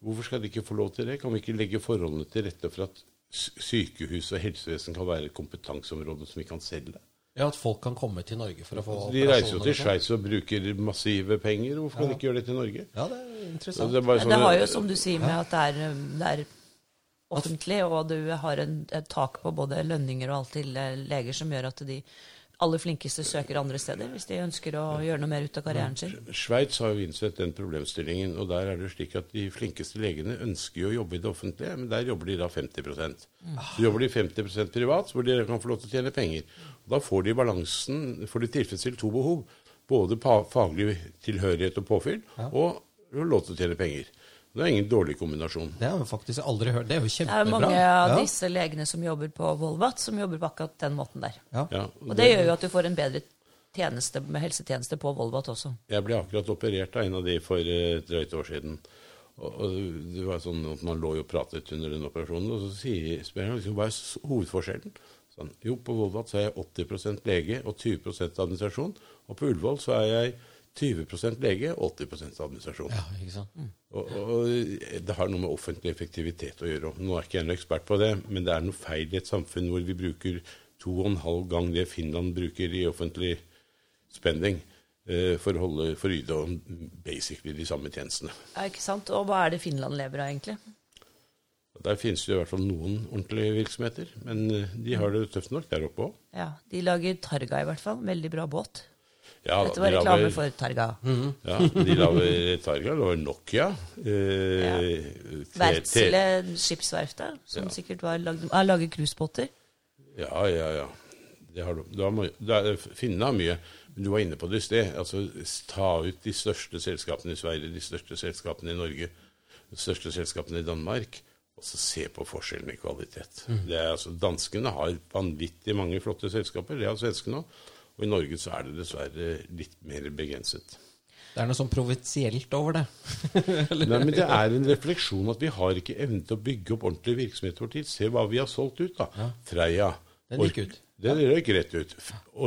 Hvorfor skal de ikke få lov til det? Kan vi ikke legge forholdene til rette for at sykehus og helsevesen kan være et kompetanseområde som vi kan selge? Ja, At folk kan komme til Norge for å få De reiser jo til sånn. Sveits og bruker massive penger. Hvorfor kan de ikke gjøre det til Norge? Ja, det er interessant. det, er sånn- det har jo, som du sier, med at det er, det er offentlig, og du har en, et tak på både lønninger og alt til eh, leger som gjør at de aller flinkeste søker andre steder hvis de ønsker å gjøre noe mer ut av karrieren sin. Sveits har jo innsett den problemstillingen, og der er det slik at de flinkeste legene ønsker jo å jobbe i det offentlige, men der jobber de da 50% Så jobber de 50% privat, hvor de kan få lov til å tjene penger. Og da får de balansen, får de tilfredsstilt to behov. Både faglig tilhørighet og påfyll, og lov til å tjene penger. Det er ingen dårlig kombinasjon. Det har jeg faktisk aldri hørt. Det er jo kjempebra. Det er mange av ja. disse legene som jobber på Volvat, som jobber på akkurat den måten der. Ja. Ja, Og det gjør jo at du får en bedre tjeneste med helsetjeneste på Volvat også. Jeg ble akkurat operert av en av de for eh, et drøyt år siden. Og, det var sånn at Man lå jo og pratet under den operasjonen, og så sier, spør liksom, hva er hovedforskjellen. Sånn, jo, på Volvat så er jeg 80% lege og 20% administrasjon. Og på Ullevål så er jeg 20 lege og 80% administrasjon. ja, ikke sant. Og, og Det har noe med offentlig effektivitet å gjøre. Nå er ikke jeg noen ekspert på det, men det er noe feil i et samfunn hvor vi bruker to og en halv gang det Finland bruker i offentlig spending eh, for å holde for yde yte basically de samme tjenestene. Ja, ikke sant? Og hva er det Finland lever av, egentlig? Der finnes det i hvert fall noen ordentlige virksomheter, men eh, de har det tøft nok der oppe òg. Ja, De lager Targa, i hvert fall. Veldig bra båt. Ja, Dette var de reklame laver, for Targa. Ja, de lager Targa, lager Nokia eh, Ja. Wärtsilä skipsverftet, som sikkert var lagd, ah, lager cruisebåter. Ja, ja, ja. Det har du. du har, det Finnene har mye. Men du var inne på det i sted. Altså, ta ut de største selskapene i Sverige, de største selskapene i Norge, de største selskapene i Danmark, og så se på forskjellen i kvalitet. Det er, altså, danskene har vanvittig mange flotte selskaper, det har svenskene òg. Og i Norge så er det dessverre litt mer begrenset. Det er noe sånn provinsielt over det. Nei, men Det er en refleksjon at vi har ikke evne til å bygge opp ordentlig virksomhet over tid. Se hva vi har solgt ut, da. Freia. Den gikk ut. Den røyk rett ut.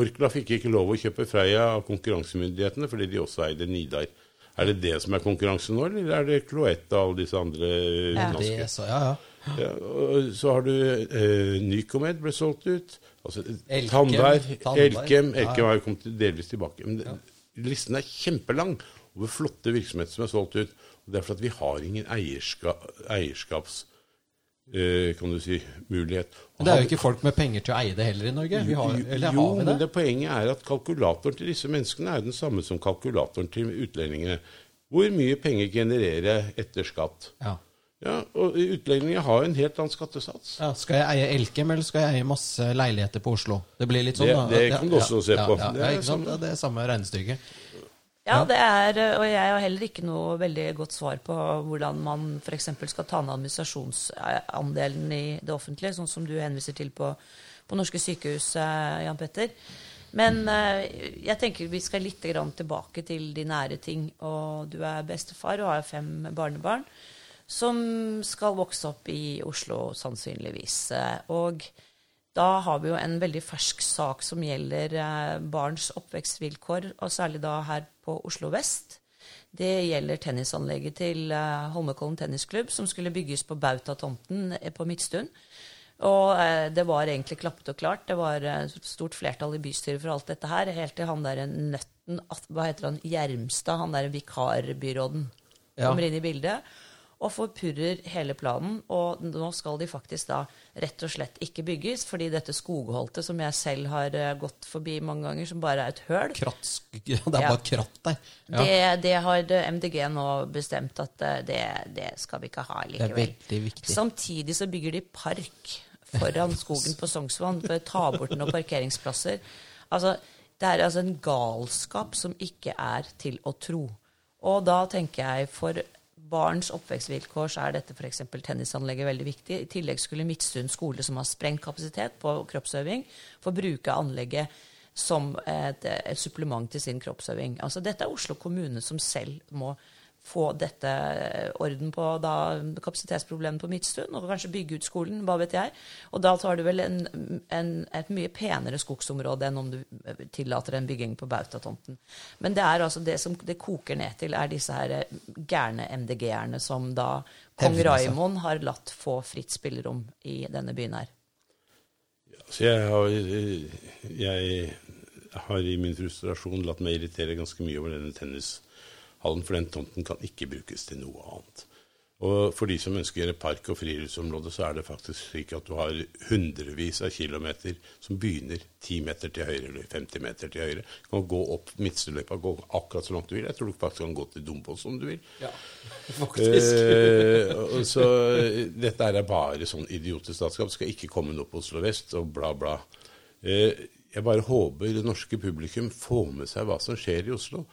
Orkla fikk ikke lov å kjøpe Freia av konkurransemyndighetene fordi de også eide Nidar. Er det det som er konkurransen nå, eller er det Cloetta og alle disse andre Ja. utenlandske? Det, så, ja, ja. Ja, og så har du eh, Nycomed ble solgt ut. Altså, Elkem, Tandberg. Elkem. Ja, ja. Elkem har jo kommet delvis tilbake. Men det, listen er kjempelang over flotte virksomheter som er solgt ut. Og det er fordi vi har ingen eierska, eierskaps... eh, kan du si, mulighet. Men det er jo ikke folk med penger til å eie det heller i Norge. Vi har, eller jo, har vi men det? det poenget er at kalkulatoren til disse menneskene er den samme som kalkulatoren til utlendingene. Hvor mye penger genererer etter skatt? Ja. Ja, og Utlendinger har jo en helt annen skattesats. Ja, skal jeg eie Elkem, eller skal jeg eie masse leiligheter på Oslo? Det blir litt sånn, Det- da. det kan du også se ja, på. Ja, Det er ikke sant? samme. Det er samme regnestykket. Ja, Ja. det er, og jeg har heller ikke noe veldig godt svar på hvordan man f.eks. skal ta ned administrasjonsandelen i det offentlige, sånn som du henviser til på, på norske sykehus, eh, Jan Petter. Men eh, jeg tenker vi skal litt grann tilbake til de nære ting. Og du er bestefar og har fem barnebarn som skal vokse opp i Oslo, sannsynligvis. Og da har vi jo en veldig fersk sak som gjelder eh, barns oppvekstvilkår, og særlig da her på Oslo vest. Det gjelder tennisanlegget til eh, Holmenkollen tennisklubb, som skulle bygges på Bautatomten eh, på Midtstuen. Og det var egentlig klappet og klart. Det var stort flertall i bystyret for alt dette her, helt til han derre nøtten Hva heter han? Gjermstad, han derre vikarbyråden, Ja. kommer inn i bildet og forpurrer hele planen. Og nå skal de faktisk da rett og slett ikke bygges, fordi dette skogholtet, som jeg selv har eh, gått forbi mange ganger, som bare er et høl, Kratt, det er bare kratt der. Ja. det, det har MDG nå bestemt at eh, det, det skal vi ikke ha Det er likevel. veldig viktig. Samtidig så bygger de park foran skogen på Sognsvann for å ta bort noen parkeringsplasser. Altså, det er altså en galskap som ikke er til å tro. Og da tenker jeg for barns oppvekstvilkår så er dette f.eks. tennisanlegget veldig viktig. I tillegg skulle Midtstuen skole, som har sprengt kapasitet på kroppsøving, få bruke anlegget som et, et supplement til sin kroppsøving. Altså, dette er Oslo kommune som selv må få dette eh, orden på da, kapasitetsproblemet på Midtstuen, og kanskje bygge ut skolen, hva vet jeg. Og da tar du vel en, en, et mye penere skogsområde enn om du eh, tillater en bygging på Bautatomten. Men det er altså det som det koker ned til, er disse her eh, gærne MDG-erne som da kong Raimond har latt få fritt spillerom i denne byen her. Så jeg har, jeg har i min frustrasjon latt meg irritere ganske mye over denne tennis hallen, for den tomten kan ikke brukes til noe annet. Og for de som ønsker park- og friluftsområde, så er det faktisk slik at du har hundrevis av kilometer som begynner 10 meter til høyre eller 50 meter til høyre. Du kan gå opp Midtstøløypa, gå akkurat så langt du vil. Jeg tror du faktisk kan gå til Dombås om du vil. Ja, faktisk. Eh, så dette er bare sånn idiotisk statskap. Skal ikke komme noe på Oslo vest og bla, bla. Eh, jeg bare håper det norske publikum får med seg hva som skjer i Oslo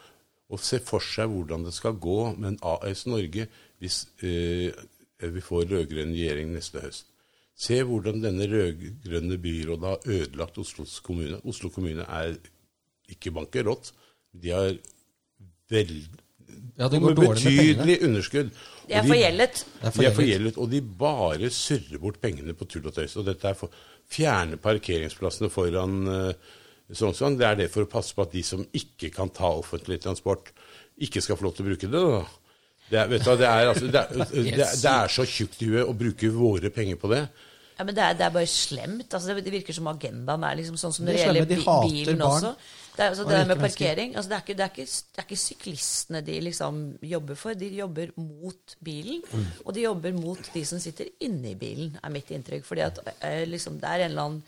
og se for seg hvordan det skal gå med en AS Norge hvis eh, vi får rød-grønn regjering neste høst. Se hvordan denne rød-grønne byrådet har ødelagt Oslos kommune. Oslo kommune er ikke bankerott. De har vel, ja, det går dårlig med betydelig underskudd. De er forgjeldet. De er forgjeldet, og de bare surrer bort pengene på tull og tøys. Og dette er for fjerne parkeringsplassene foran uh, sånn, sånn. Det er det for å passe på at de som ikke kan ta offentlig transport, ikke skal få lov til å bruke det. da. Det er, vet du, det er, altså, det er, det er, det er så tjukt i huet å bruke våre penger på det. Ja, men det er, det er bare slemt. Altså, det, virker som agendaen er liksom sånn som når det er gjelder de bilen barn også. Det, er, altså, det med parkering altså, det, er ikke, det, er ikke, det er ikke syklistene de liksom jobber for. De jobber mot bilen. Mm. Og de jobber mot de som sitter inne i bilen, er mitt inntrykk. Fordi at eh, liksom, det er en eller annen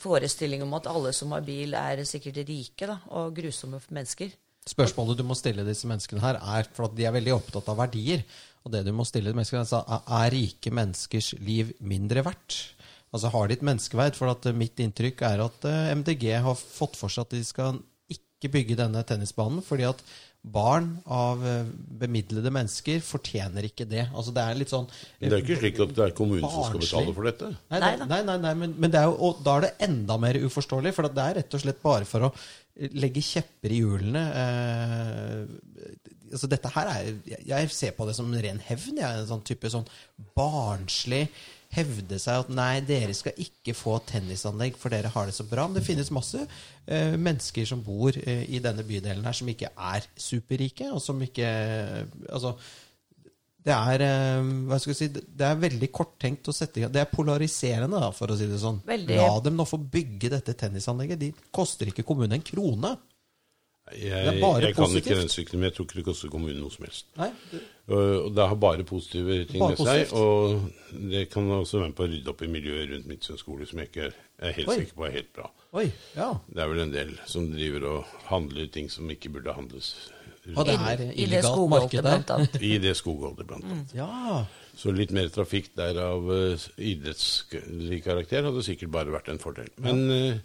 forestilling om at alle som har bil, er sikkert rike da, og grusomme mennesker. Spørsmålet du må stille disse menneskene her, er for at de er veldig opptatt av verdier. Og det du må stille menneskene, er, er rike menneskers liv mindre verdt? Altså Har de et menneskeverd? For at eh, mitt inntrykk er at eh, MDG har fått for seg at de skal ikke bygge denne tennisbanen, fordi at barn av eh, bemidlede mennesker fortjener ikke det. Altså Det er litt sånn Men det er ikke slik at det er kommunen som skal betale for dette. Nei, det, nei, nei, nei, men, men det er jo, og da er det enda mer uforståelig, for det er rett og slett bare for å legge kjepper i hjulene. Eh, altså dette her er, jeg- Jeg ser på det som ren hevn. Jeg er en sånn type sånn barnslig hevde seg at nei, dere skal ikke få tennisanlegg, for dere har det så bra. Men det finnes masse eh, mennesker som bor eh, i denne bydelen her, som ikke er superrike, og som ikke Altså det er, eh, hva skal jeg si, det er veldig korttenkt å sette i gang. Det er polariserende, da, for å si det sånn. Veldig. La dem nå få bygge dette tennisanlegget. De koster ikke kommunen en krone. Jeg, er bare jeg kan ikke regnestykket, men jeg tror ikke det koster kommunen noe som helst. Nei, det, Og og det har bare positive ting Bare med seg. positivt. Og det kan også være med på å rydde opp i miljøet rundt Midtsund skole, som jeg ikke er helt Oi. sikker på er helt bra. oi, ja. Det er vel en del som driver og handler ting som ikke burde handles Og det er I det skogholdet, blant annet. i det skogholdet, blant annet. Ja. Så litt mer trafikk der av uh, idrettslig karakter hadde sikkert bare vært en fordel. Men eh,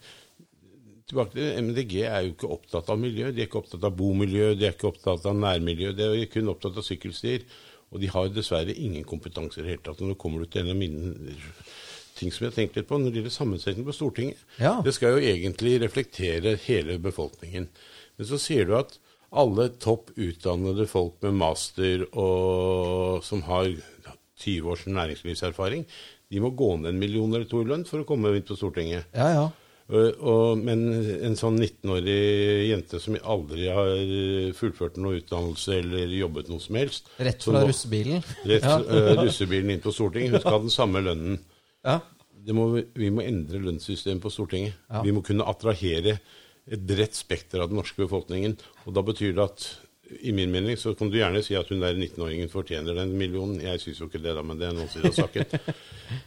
tilbake til MDG er jo ikke opptatt av miljø. De er ikke opptatt av bomiljø, de er ikke opptatt av nærmiljø. De er kun opptatt av sykkelstier. Og de har dessverre ingen kompetanse i det hele tatt. Nå kommer du til en av mine ting som jeg har tenkt litt på når det gjelder sammensetning på Stortinget. Ja. Det skal jo egentlig reflektere hele befolkningen. Men så sier du at alle topp utdannede folk med master og som har 20 års næringslivserfaring, de må gå ned en million eller to i lønn for å komme inn på Stortinget. Ja, ja. Og, og, men en sånn 19-årig jente som aldri har fullført noe utdannelse eller jobbet noe som helst Rett fra nå, russebilen. Rett Ja. uh, russebilen inn på Stortinget. Hun skal ha den samme lønnen. Ja. Det må, vi- vi må endre lønnssystemet på Stortinget. Ja. Vi må kunne attrahere et bredt spekter av den norske befolkningen. Og da betyr det at i min mening så kan du gjerne si at hun der 19-åringen fortjener den millionen. Jeg syns jo ikke det, da, men det er noen sider av saken.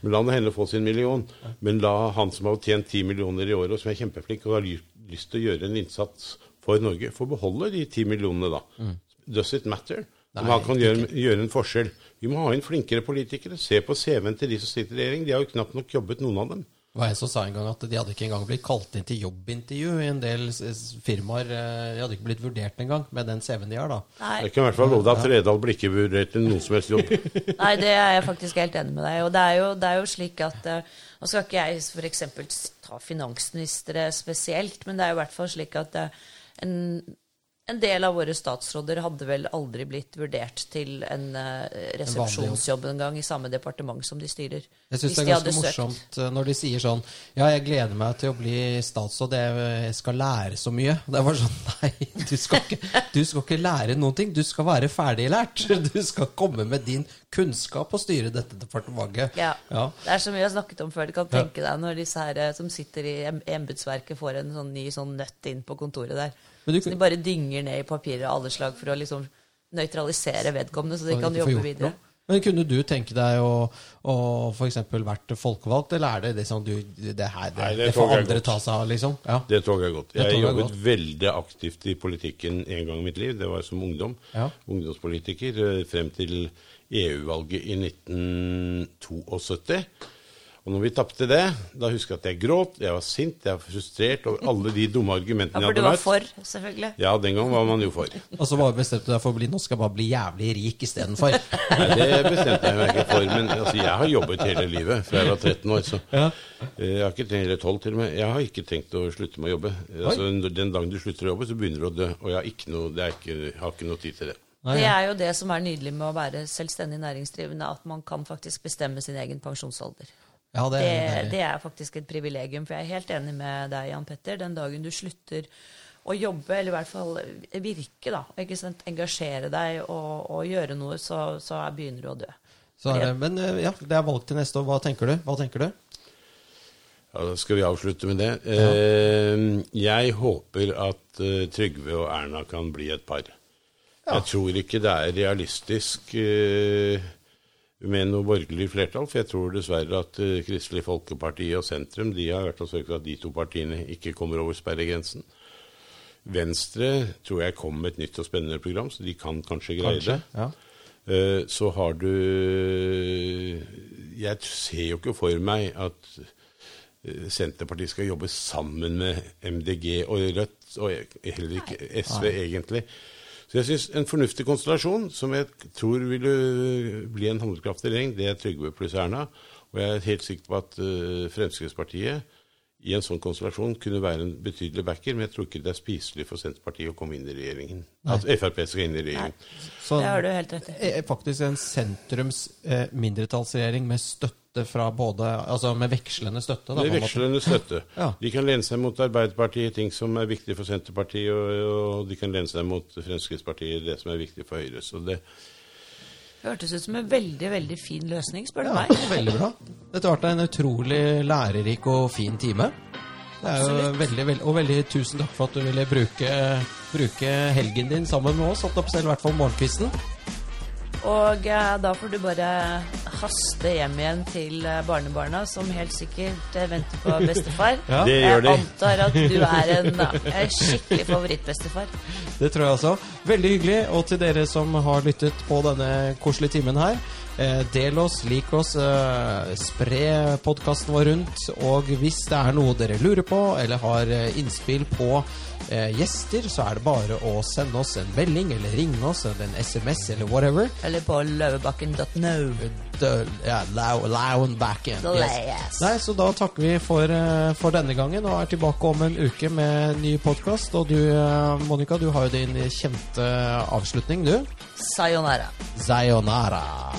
Men la henne få sin million. Men la han som har tjent 10 millioner i året, og som er kjempeflink og har lyst til å gjøre en innsats for Norge, få beholde de 10 millionene, da. Does it matter? Nei, han kan gjøre, gjøre en forskjell. Vi må ha inn flinkere politikere. Se på CV-en til de som sitter i regjering. De har jo knapt nok jobbet, noen av dem. Det var en som sa en gang at de hadde ikke engang blitt kalt inn til jobbintervju i en del firmaer. eh, De hadde ikke blitt vurdert engang med den CV-en de har, da. Nei, Jeg kan i hvert fall love deg at Tredal blir ikke vurdert til noen som helst jobb. Nei, det er jeg faktisk helt enig med deg. Og det er jo, det er jo slik at eh, Nå skal ikke jeg f.eks. ta finansministre spesielt, men det er jo i hvert fall slik at eh, en, En del av våre statsråder hadde vel aldri blitt vurdert til en uh, resepsjonsjobb en gang i samme departement som de styrer. Jeg syns det er ganske morsomt uh, når de sier sånn Ja, jeg gleder meg til å bli statsråd, jeg skal lære så mye. Det var sånn Nei, du skal ikke, du skal ikke lære noen ting. Du skal være ferdiglært. Du skal komme med din kunnskap og styre dette departementet. Ja. ja. Det er så mye jeg har snakket om før. Du kan tenke deg når disse her eh, som sitter i embetsverket, får en sånn ny sånn nøtt inn på kontoret der. Du, så de bare dynger ned i papirer av alle slag for å liksom nøytralisere vedkommende, så de kan jobbe videre. Noe. Men Kunne du tenke deg å, å f.eks. vært folkevalgt, eller er det det som du, det her det, Nei, det, det får andre ta seg av, liksom? Ja. Det toget er godt. Jeg har jobbet godt. veldig aktivt i politikken en gang i mitt liv. Det var som ungdom. Ja. Ungdomspolitiker eh, frem til EU-valget i 1972. Og når vi tapte det, da husker jeg at jeg gråt, jeg var sint, jeg var frustrert over alle de dumme argumentene jeg hadde møtt. Ja, For du var for, selvfølgelig. Ja, den gang var man jo for. Og så bestemte du deg for å bli nå skal jeg bare bli jævlig rik istedenfor. Nei, det bestemte jeg meg ikke for. Men altså, jeg har jobbet hele livet fra jeg var 13 år. Så ja. Eh, jeg har ikke tenkt, eller 12 til og med. Jeg har ikke tenkt å slutte med å jobbe. Altså, den dagen du slutter å jobbe, så begynner du å dø. Og jeg har ikke noe, ikke, jeg har ikke noe tid til det. Det er jo det som er nydelig med å være selvstendig næringsdrivende, at man kan faktisk bestemme sin egen pensjonsalder. Ja, det, det, det, er faktisk et privilegium. For jeg er helt enig med deg, Jan Petter. Den dagen du slutter å jobbe, eller i hvert fall virke, da, ikke sant? engasjere deg og, og gjøre noe, så, så, begynner du å dø. Det, men eh, ja, det er valg til neste år. Hva tenker du? Hva tenker du? Ja, da skal vi avslutte med det. Ja. Eh, jeg håper at uh, Trygve og Erna kan bli et par. Ja. Jeg tror ikke det er realistisk. Uh, med noe borgerlig flertall. For jeg tror dessverre at uh, Kristelig Folkeparti og sentrum de har vært og sørget for at de to partiene ikke kommer over sperregrensen. Venstre tror jeg kommer med et nytt og spennende program, så de kan kanskje greie kanskje, det. Ja. Uh, så har du Jeg ser jo ikke for meg at uh, Senterpartiet skal jobbe sammen med MDG og Rødt, og heller ikke SV, Nei. egentlig. Så jeg syns en fornuftig konstellasjon, som jeg tror vil bli en handlekraftig regjering, det er Trygve pluss Erna. Og jeg er helt sikker på at uh, Fremskrittspartiet i en sånn konstellasjon kunne være en betydelig backer, men jeg tror ikke det er spiselig for Senterpartiet å komme inn i regjeringen. Nei. At Frp skal inn i regjeringen. Så, det har du helt rett i. Faktisk en sentrums eh, mindretallsregjering med støtte støtte fra både Altså med vekslende støtte? Da, med vekslende støtte. ja. De kan lene seg mot Arbeiderpartiet, ting som er viktig for Senterpartiet, og, og, de kan lene seg mot Fremskrittspartiet, det som er viktig for Høyre. Så det Hørtes ut som en veldig veldig fin løsning, spør du ja, meg. Veldig bra. Dette vært en utrolig lærerik og fin time. Det er jo veldig, veldig, og veldig tusen takk for at du ville bruke, bruke helgen din sammen med oss. Opp selv, i hvert fall morgenkvisten. Og eh, da får du bare haste hjem igjen til eh, barnebarna, som helt sikkert eh, venter på bestefar. ja. Det gjør de. Jeg antar at du er en, en skikkelig favorittbestefar. Det tror jeg også. Veldig hyggelig. Og til dere som har lyttet på denne koselige timen her. Eh, del oss, lik oss, eh, spre podkasten vår rundt. Og hvis det er noe dere lurer på, eller har eh, innspill på eh, gjester, så er det bare å sende oss en melding eller ringe oss, eller en SMS eller whatever. Eller på lauebakken.no. Ja, Lauenbacken. Yes. Nei, så da takker vi for, for, denne gangen og er tilbake om en uke med ny podkast. Og du, Monica, du har jo din kjente avslutning, du. さよなら。さよなら。